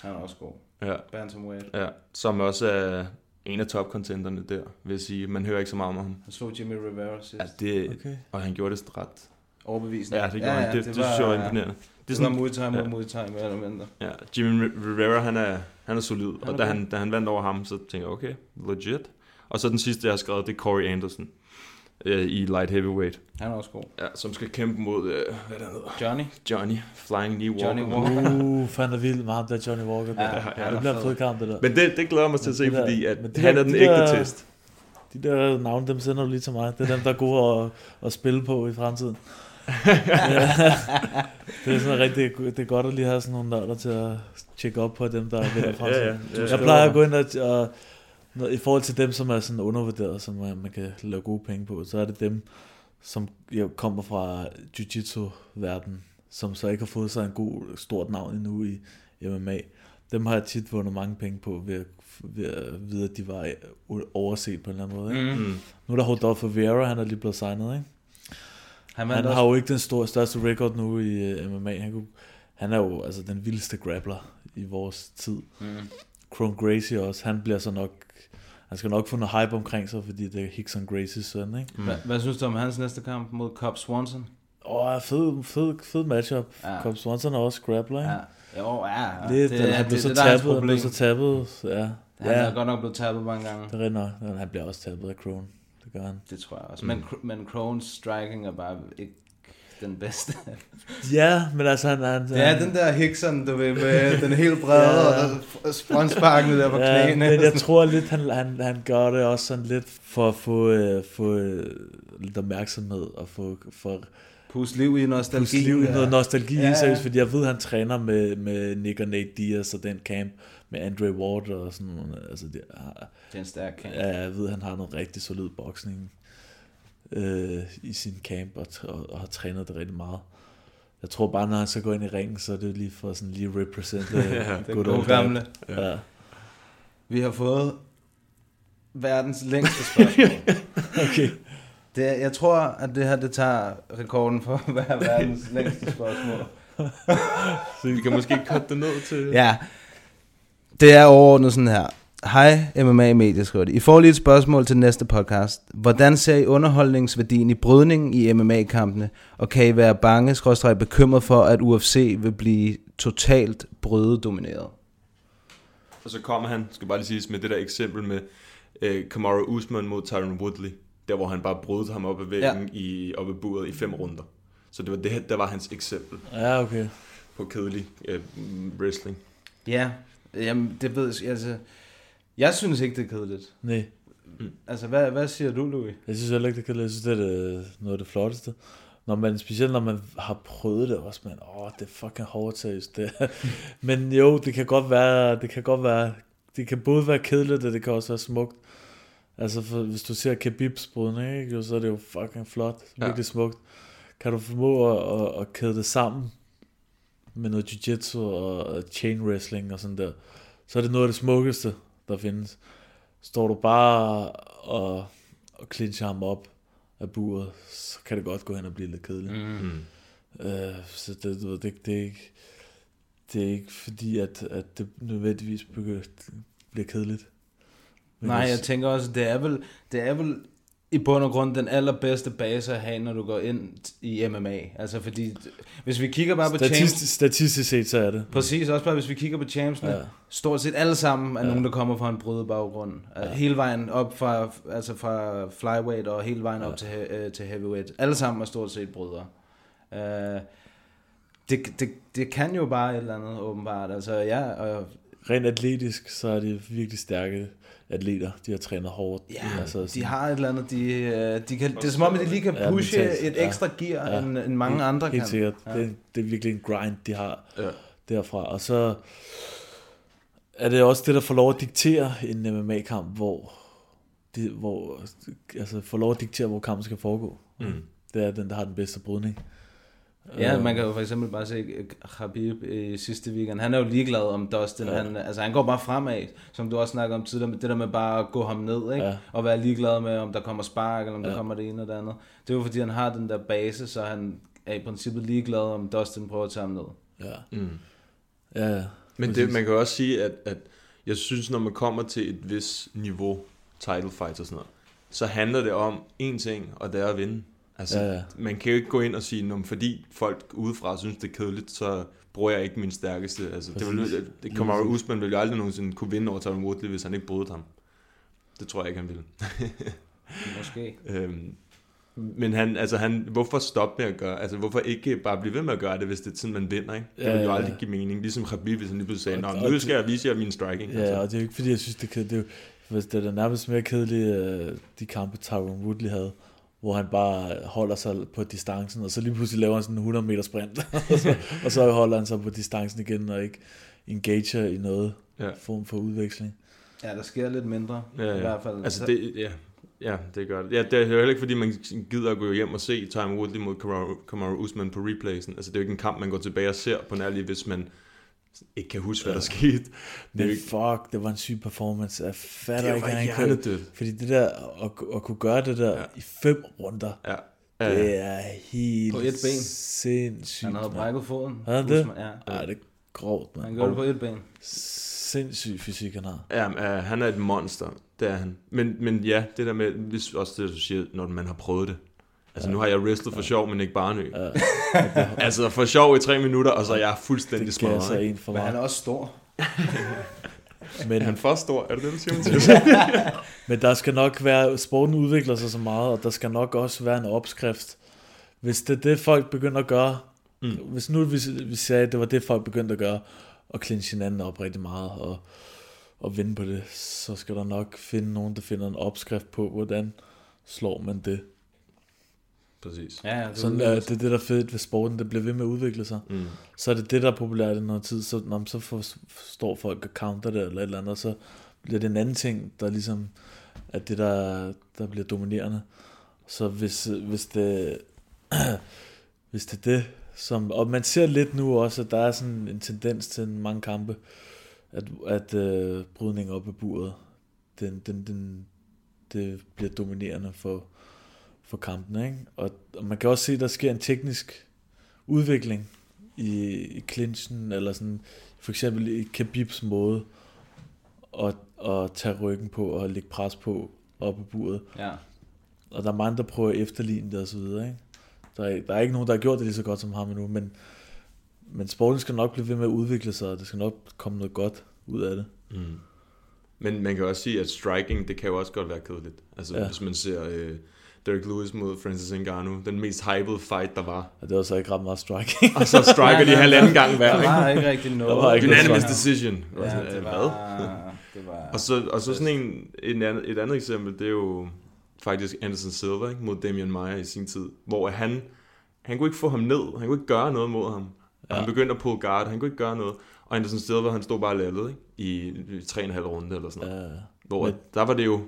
Han er også god. ja, Bantamweight. ja, som også er en af topcontenderne der, vil jeg sige. Man hører ikke så meget om ham. Han slog Jimmy Rivera sidst. Ja, det, Okay. Og han gjorde det ret. Overbevisende. Ja, det gjorde ja, han. Det, det, det synes jeg var imponerende. Det, det var Muay Thai mod ja. Mere eller mindre. Ja, Jimmy Rivera, han er, han er solid, er og da han, da han vandt over ham, så tænkte jeg, okay, legit. Og så den sidste, jeg har skrevet, det er Corey Anderson øh, i light heavyweight, Han er også god. ja, som skal kæmpe mod, øh, hvad der hedder, Johnny. Johnny Flying Knee Walker. Johnny Walker. Uh, fanden er vild med ham der Johnny Walker. Ja, Ja, han ja, er det bliver en fed. kamp, det der. Men det, det glæder mig til at se, det der- fordi at men det han der- er den de ægte der- test. De der navne, dem sender du lige til mig. Det er dem, der er gode at, at spille på i fremtiden. Det er sådan rigtig, det er godt at lige have sådan nogle nørder til at tjekke op på dem, der vinder fremtiden. Ja, ja, ja. Jeg plejer at gå ind og, og i forhold til dem, som er sådan undervurderet, som man, man kan lave gode penge på, så er det dem, som jo kommer fra jiu-jitsu-verdenen, som så ikke har fået sig en god, stort navn endnu i MMA. Dem har jeg tit vundet mange penge på ved, at- ved at vide, at de var overset på en eller anden måde. Ikke? Mm. Nu er der Rodolfo Vera, han er lige blevet signet, ikke? Han, Han har jo ikke den store, største record nu i uh, MMA. Han, kunne, han er jo altså den vildeste grappler i vores tid. mm. Chrome Gracie også, han bliver så nok, han skal nok få noget hype omkring sig, fordi det er Hickson Gracies søn, ikke? Hvad, hvad synes du om hans næste kamp mod Cobb Swanson? Åh, oh, fed, fed, fed matchup. Ja. Cobb Swanson er også grappler, ikke? Ja. Jo, ja. Lidt, det, han blev så der er hans tabet, han blev så tabet, ja. Han ja, er godt nok blevet tabet mange gange. det er nok. Han bliver også tabet af Crone. Det gør han. Det tror jeg også. Men, Cr- men Crohn's striking er bare ikke den bedste. Ja, men altså han... han Ja, den der Hickson, du ved, med den helt brede, Ja. og frontsparken der på ja, knæene. men jeg tror lidt, han, han, han gør det også sådan lidt for at få, øh, få øh, lidt opmærksomhed og få, for Pus liv i nostalgi. puste liv i noget nostalgi ja. seriøst, fordi jeg ved, han træner med, med Nick og Nate Diaz og den camp med Andre Ward og sådan nogle, altså det, Det er en stærk kamp. ja, jeg ved, han har noget rigtig solid boksning øh, i sin camp og, og, og, har trænet det rigtig meget. Jeg tror bare, når han så går ind i ringen, så er det lige for sådan lige represent øh, Ja, Den gode old gamle. Ja. ja. Vi har fået verdens længste spørgsmål. Okay. Det, er- jeg tror, at det her det tager rekorden for at være verdens længste spørgsmål. Vi kan måske cutte det ned til... Ja, det er overordnet sådan her. Hej MMA Media, skriver de. I får lige et spørgsmål til næste podcast. Hvordan ser I underholdningsværdien i brydningen i MMA-kampene? Og kan I være bange, skråstreg bekymret for, at UFC vil blive totalt brydedomineret? Og så kommer han, skal bare lige siges, med det der eksempel med øh, Kamaru Usman mod Tyron Woodley. Der hvor han bare brød ham op ad væggen ja. i, op ad buret i fem runder. Så det var, det, der var hans eksempel ja, okay. på kedelig øh, wrestling. Ja, jamen det ved jeg, altså, jeg synes ikke, det er kedeligt. Nej. Altså, hvad, hvad siger du, Louis? Jeg synes heller ikke, det kan Jeg synes, det er det, noget af det flotteste. Når man, specielt når man har prøvet det også, man, åh, det er fucking hårdt seriøst. Det. Men jo, det kan godt være, det kan godt være, det kan både være kedeligt, og det kan også være smukt. Altså, for, hvis du ser Khabibs brydning, ikke, så er det jo fucking flot, Ja. virkelig smukt. Kan du formå at, at, at kæde det sammen med noget jiu-jitsu og, og chain wrestling og sådan der, så er det noget af det smukkeste, der findes. Står du bare og, og clincher ham op af buret, så kan det godt gå hen og blive lidt kedeligt. Mm. Øh, så det, du ved, det, det, er ikke, det er ikke fordi, at, at det nødvendigvis begynder, bliver kedeligt. Men Nej, jeg tænker også, det er vel, det er vel i bund og grund den allerbedste base at have, når du går ind i MMA. Altså fordi, hvis vi kigger bare på champs, Statistisk, set, så er det. præcis også bare hvis vi kigger på champsene, Ja. stort set alle sammen er ja. nogen, der kommer fra en brydet baggrund. Ja. Hele vejen op fra, altså fra flyweight og hele vejen op Ja. til, øh, til heavyweight. Alle sammen er stort set brydere. Uh, det, det, det kan jo bare et eller andet, åbenbart. Altså, ja, og Rent atletisk, så er de virkelig stærke atleter. De har trænet hårdt. Ja, altså, de har et eller andet, de, øh, de kan, det er som om, at de lige kan Ja, pushe mentalt, et ja. ekstra gear, Ja. end, end mange helt, andre helt kan. sikkert. Ja. Det, det er virkelig en grind, de har Ja. derfra. Og så er det også det, der får lov at diktere en MMA-kamp, hvor, det, hvor altså får lov at diktere, hvor kampen skal foregå. Mm. Det er den, der har den bedste brydning. Ja, Øh, man kan jo for eksempel bare se øh, Khabib i sidste weekend. Han er jo ligeglad om Dustin. Ja. Han, altså, han går bare fremad, som du også snakker om tidligere, med det der med bare at gå ham ned, ikke? Ja. Og være ligeglad med, om der kommer spark, eller om ja. Der kommer det ene eller det andet. Det er jo fordi, han har den der base, så han er i princippet ligeglad, om Dustin prøver at tage ham ned. Ja. Mm. Ja, ja. Men det, man kan også sige, at, at jeg synes, når man kommer til et vis niveau, title fights og sådan noget, så handler det om én ting, og det er at vinde. Altså, Ja, ja. man kan jo ikke gå ind og sige, "Nå, fordi folk udefra synes, det er kedeligt, så bruger jeg ikke min stærkeste. Altså, det, Præcis. vil, det kommer jo Usman ville jo aldrig nogensinde kunne vinde over Tyron Woodley, hvis han ikke brød ham. Det tror jeg ikke, han ville. Måske. øhm, men han, altså han, hvorfor stoppe med at gøre, altså hvorfor ikke bare blive ved med at gøre det, hvis det er sådan, man vinder, ikke? Det Ja, vil jo ja, aldrig ja. give mening. Ligesom Khabib, hvis han lige pludselig sagde, Nå, nu det- skal jeg vise jer min striking. Ja, og det er jo ikke fordi, jeg synes, det, kan, det er jo, hvis det er da nærmest mere kedeligt, øh, de kampe Tyron Woodley havde, hvor han bare holder sig på distancen, og så lige pludselig laver han sådan en 100 meter sprint, og, så, og så holder han sig på distancen igen, og ikke engager i noget Ja. form for udveksling. Ja, der sker lidt mindre, Ja, ja. i hvert fald. Altså det, ja, ja, det gør det. Ja, det er jo heller ikke, fordi man gider at gå hjem og se Tyron Woodley mod Kamaru, Kamaru Usman på replaysen. Altså det er jo ikke en kamp, man går tilbage og ser på nærlig, hvis man ikke kan huske, hvad der skete. Det Men ikke, fuck, det var en syg performance. Jeg fatter Det ikke, han kunne, Fordi det der, at, at kunne gøre det der Ja. ja. i fem runder, ja. det Ja, er helt På et ben. sindssygt. Han havde brækket foden. Havde han det? Ja. Ej, det er grovt, Han man. gjorde det på et ben. Sindssyg fysik, han har. ja, ja, han er et monster, det er han. Men, men ja, det der med, hvis også det, du siger, når man har prøvet det. Altså ja. nu har jeg wrestlet for sjov, men ikke bare nø. Ja. altså for sjov i tre minutter, og så er jeg fuldstændig Det smadret. sig ikke? en for Men han er meget. også stor. Men, Er han for stor? Er det det, du siger, Mathias? men der skal nok være, sporten udvikler sig så meget, og der skal nok også være en opskrift. Hvis det er det, folk begynder at gøre, mm. hvis nu vi, vi sagde, at det var det, folk begyndte at gøre, og clinche hinanden op rigtig meget, og, og vinde på det, så skal der nok finde nogen, der finder en opskrift på, hvordan slår man det. Præcis. Ja, ja, det Sådan er det, er det, der er fedt ved sporten, det bliver ved med at udvikle sig. Mm. Så er det det, der er populært i noget tid, så, når, så forstår folk at counter det, eller et eller andet, og så bliver det en anden ting, der ligesom er det, der, der bliver dominerende. Så hvis, hvis det, hvis det er det, som, og man ser lidt nu også, at der er sådan en tendens til mange kampe, at, at øh, brydning op af buret, den, den, den, det bliver dominerende for, for kampen, ikke? Og, og man kan også se, at der sker en teknisk udvikling i, i clinchen, eller sådan, for eksempel i Khabibs måde at, at tage ryggen på og lægge pres på op i buret. Ja. Og der er mange, der prøver at efterligne det og så videre, ikke? Der er, der er ikke nogen, der har gjort det lige så godt som ham endnu, men, men sporten skal nok blive ved med at udvikle sig, og det skal nok komme noget godt ud af det. Mm. Men man kan også sige, at striking, det kan jo også godt være kedeligt. Altså. Ja. hvis man ser øh, Derek Lewis mod Francis Ngannou, den mest hyped fight, der var. Og det var så ikke ret meget striking. Og så striker de halvanden gang hver, Der var ikke? rigtig noget. Der var ikke noget Unanimous decision. Og Ja, sådan, det var... Det var... Og så, og så sådan en, en anden, et andet eksempel, det er jo faktisk Anderson Silva ikke, mod Damian Maia i sin tid, hvor han, han kunne ikke få ham ned, han kunne ikke gøre noget mod ham. Og han begyndte at pull guard, han kunne ikke gøre noget. Og Anderson Silva, han stod bare lallet, ikke? I, i tre og en halv runde eller sådan noget. Ja. Hvor Men- der var det jo,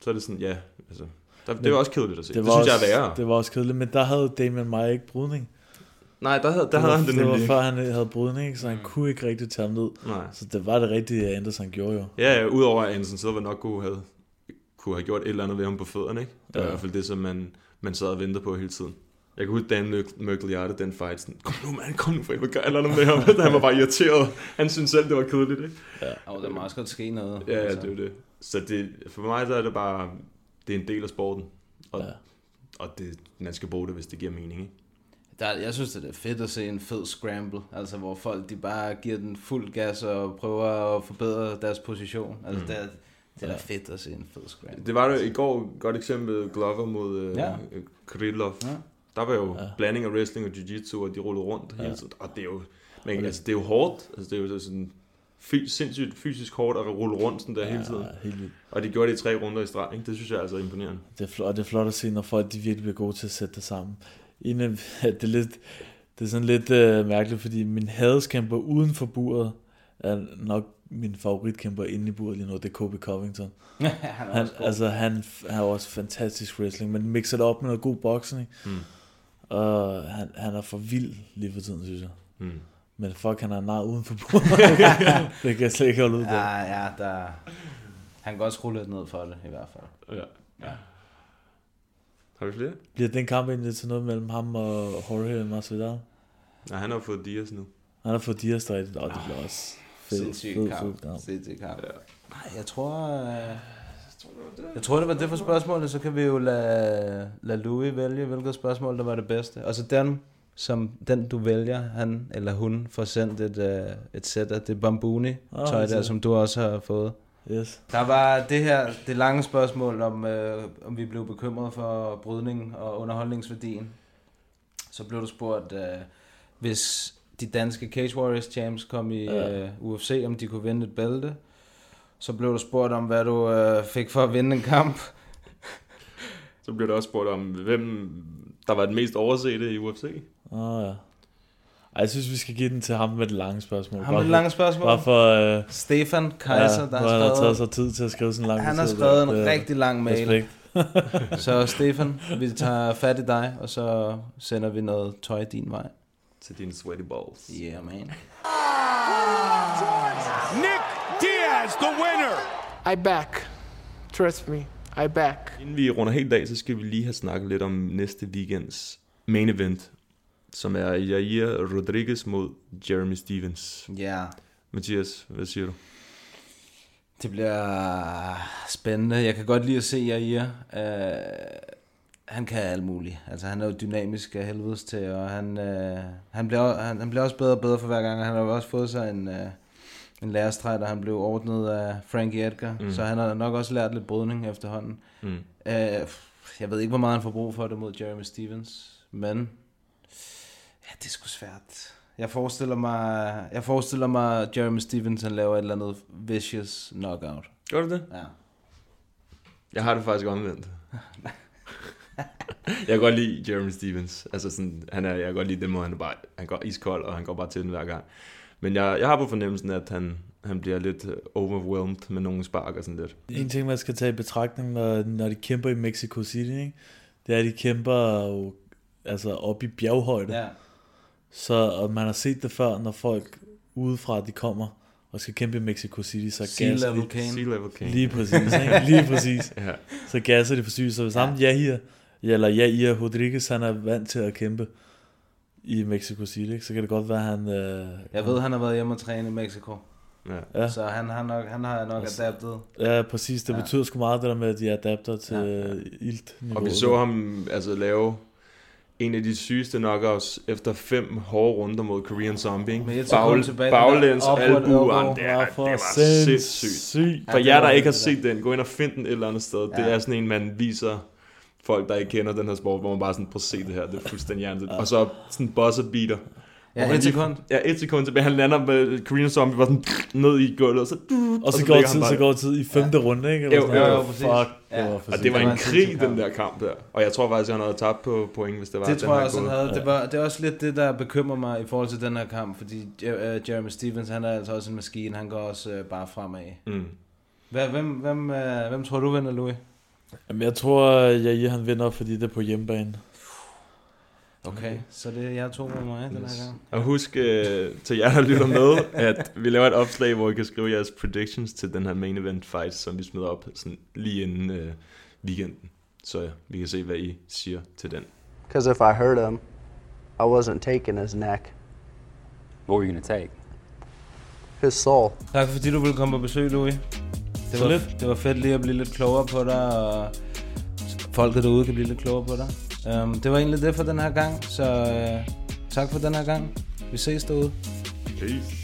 så er det sådan, ja, altså, der, det var også kedeligt at se. Det, Det, synes også, jeg er værre. Det var også kedeligt, men der havde Damien Maia ikke brydning. Nej, der havde, der det havde var, han det det var nemlig. før han havde brydning, ikke? så han kunne ikke rigtig tage ham ned. Nej. Så det var det rigtige, Anderson gjorde jo. Ja, ja, udover at Anderson Silva nok kunne have, kunne have gjort et eller andet ved ham på fødderne, ikke? Det var Ja. i hvert fald det, som man, man sad og ventede på hele tiden. Jeg kan huske Dan Mørkeliarte, den fight, sådan, kom nu mand, kom nu for helvede, gør eller andet med ham. han var bare irriteret. Han synes selv, det var kedeligt, ikke? Og der må også godt ske noget. Ja, ja, altså. det er det. Så det, for mig så er det bare, det er en del af sporten. Og, Ja. og det, man skal bruge det, hvis det giver mening, ikke? Der, jeg synes, det er fedt at se en fed scramble, altså hvor folk de bare giver den fuld gas og prøver at forbedre deres position. Altså mm. det, er, det er da fedt at se en fed scramble. Det var jo i går godt eksempel, Glover mod øh, Ja. ja. Krylov. Ja. Ja. Der var jo Ja. ja. blanding af wrestling og jiu-jitsu, og de rullede rundt ja. hele tiden. Og det er jo, men, det- altså, det er jo hårdt. Altså, det er jo sådan fy, sindssygt fysisk hårdt at rulle rundt sådan der ja, hele tiden. Ja, helt vildt. Og de gjorde det i tre runder i streg. Ikke? Det synes jeg altså er imponerende. Det er, flot, det er flot at se, når folk de virkelig bliver gode til at sætte det sammen. En af, det, er lidt, det er sådan lidt øh, mærkeligt, fordi min hadeskæmper uden for buret er nok min favoritkæmper inde i buret lige nu, det er Kobe Covington. han er Han, god. altså, han, han har også fantastisk wrestling, men mixer det op med noget god boksning. Mm. Og han, han er for vild lige for tiden, synes jeg. Mm. Men fuck, han er nar uden for bordet. det kan jeg slet ikke holde ud på. Ja, ja, der... Han kan godt skrue lidt ned for det, i hvert fald. Ja. ja. Har vi flere? Bliver den kamp egentlig til noget mellem ham og Jorge Masvidal? Nej, han har fået Dias nu. Han har fået Dias rigtigt, og det bliver også fed, Sindssyg fed, kamp. fed kamp. Sindssyg kamp. Ja. Nej, jeg tror... Øh... Jeg tror, det var det for spørgsmålet, så kan vi jo lade, lade Louis vælge, hvilket spørgsmål, der var det bedste. Og så den, som den du vælger, han eller hun, får sendt et, uh, et sæt af det bambuni Ah, tøj det der, er- som du også har fået. Yes. Der var det her, det lange spørgsmål om, øh, om vi blev bekymret for brydning og underholdningsværdien. Så blev du spurgt, øh, hvis de danske Cage Warriors champs kom i Ja. øh, UFC, om de kunne vinde et bælte. Så blev du spurgt om, hvad du øh, fik for at vinde en kamp. Så bliver der også spurgt om, hvem der var den mest oversete i UFC. Åh oh, ja. Ej, jeg synes, vi skal give den til ham med det lange spørgsmål. Ham med det lange spørgsmål? Bare for... Øh, Stefan Kaiser, der har han har skrevet- taget sig tid til at skrive sådan en lang Han har skrevet en der. Rigtig lang mail. Respekt. så Stefan, vi tager fat i dig, og så sender vi noget tøj din vej. Til dine sweaty balls. Yeah, man. Nick Diaz, the winner. I back. Trust me, I back. Inden vi runder helt af, så skal vi lige have snakket lidt om næste weekends main event, som er Jair Rodriguez mod Jeremy Stevens. Ja. Mathias, hvad siger du? Det bliver spændende. Jeg kan godt lide at se Jair. Uh, han kan alt muligt. Altså, han er jo dynamisk af helvedes til, og han, uh, han, bliver, han, han bliver også bedre og bedre for hver gang. Han har jo også fået sig en, uh, en lærestreg, da han blev ordnet af Frankie Edgar. Mm. Så han har nok også lært lidt brydning efterhånden. Mm. Uh, jeg ved ikke, hvor meget han får brug for det mod Jeremy Stevens, men ja, det er sgu svært. Jeg forestiller mig, jeg forestiller mig, at Jeremy Stevens han laver et eller andet vicious knockout. Gør du det? Ja. Jeg har det faktisk omvendt. jeg kan godt lide Jeremy Stevens. Altså sådan, han er, jeg kan godt lide den måde, han er bare, han går iskold, og han går bare til den hver gang. Men jeg, jeg har på fornemmelsen, at han, han bliver lidt øh, overwhelmed med nogle spark og sådan lidt. En ting, man skal tage i betragtning, når, når de kæmper i Mexico City, ikke? det er, at de kæmper jo, altså op i bjerghøjde. Ja. Så og man har set det før, når folk udefra, de kommer og skal kæmpe i Mexico City, så Sea gasser level de. cane. Sea level cane. Lige præcis, ikke? Lige præcis. Ja. Så gasser de for sygt. Så hvis ham Jair, eller Jair Rodriguez, han er vant til at kæmpe i Mexico City, ikke? så kan det godt være, han... Øh, Jeg ved, han har været hjemme og træne i Mexico. Ja. Ja. Så han har nok, han har nok Altså, adaptet. Ja, præcis. Det Ja. betyder sgu meget, det der med, at de adapter til ja, ja. ilt Og vi så ham altså lave en af de sygeste knockouts efter fem hårde runder mod Korean Zombie. et sekund tilbage, baglæns den der upward albu. elbow. ah, Det, er, det for var sindssygt. sindssygt. Ja, For det jer, der det, ikke har det set den, gå ind og find den et eller andet sted. Det Ja. er sådan en, man viser folk, der ikke kender den her sport, hvor man bare sådan, prøv at se det her, det er fuldstændig hjernet. Og så sådan buzzer beater. Ja, et sekund. Ja, et sekund tilbage. Han lander med Korean Zombie, bare sådan ned i gulvet, og så... Og så, så går tid, så går tid i femte runde, ikke? Eller Jo, sådan jo, jo, præcis. Fuck, Ja. det var Og det var en var krig, den der kamp der. Og jeg tror faktisk, han havde tabt på point, hvis det var Det den tror jeg her også, han havde. Det, var, det er også lidt det, der bekymrer mig i forhold til den her kamp, fordi uh, Jeremy Stevens, han er altså også en maskine, han går også uh, bare fremad. Mm. Hvem, hvem, uh, hvem tror du vinder, Louis? Jamen, jeg tror, Jair han vinder, fordi det er på hjemmebane. Okay, så det er jeg to med mig den her gang. Og husk øh, til jer, der lytter med, at vi laver et opslag, hvor I kan skrive jeres predictions til den her main event fight, som vi smider op sådan lige inden øh, weekenden. Så ja, vi kan se, hvad I siger til den. Because if I hurt him, I wasn't taking his neck. What were you gonna take? His soul. Tak fordi du ville komme på besøg, Louis. Det Så var, lidt. det var fedt lige at blive lidt klogere på dig, og folket derude kan blive lidt klogere på dig. Um, det var egentlig det for den her gang, så uh, tak for den her gang. Vi ses derude. Peace.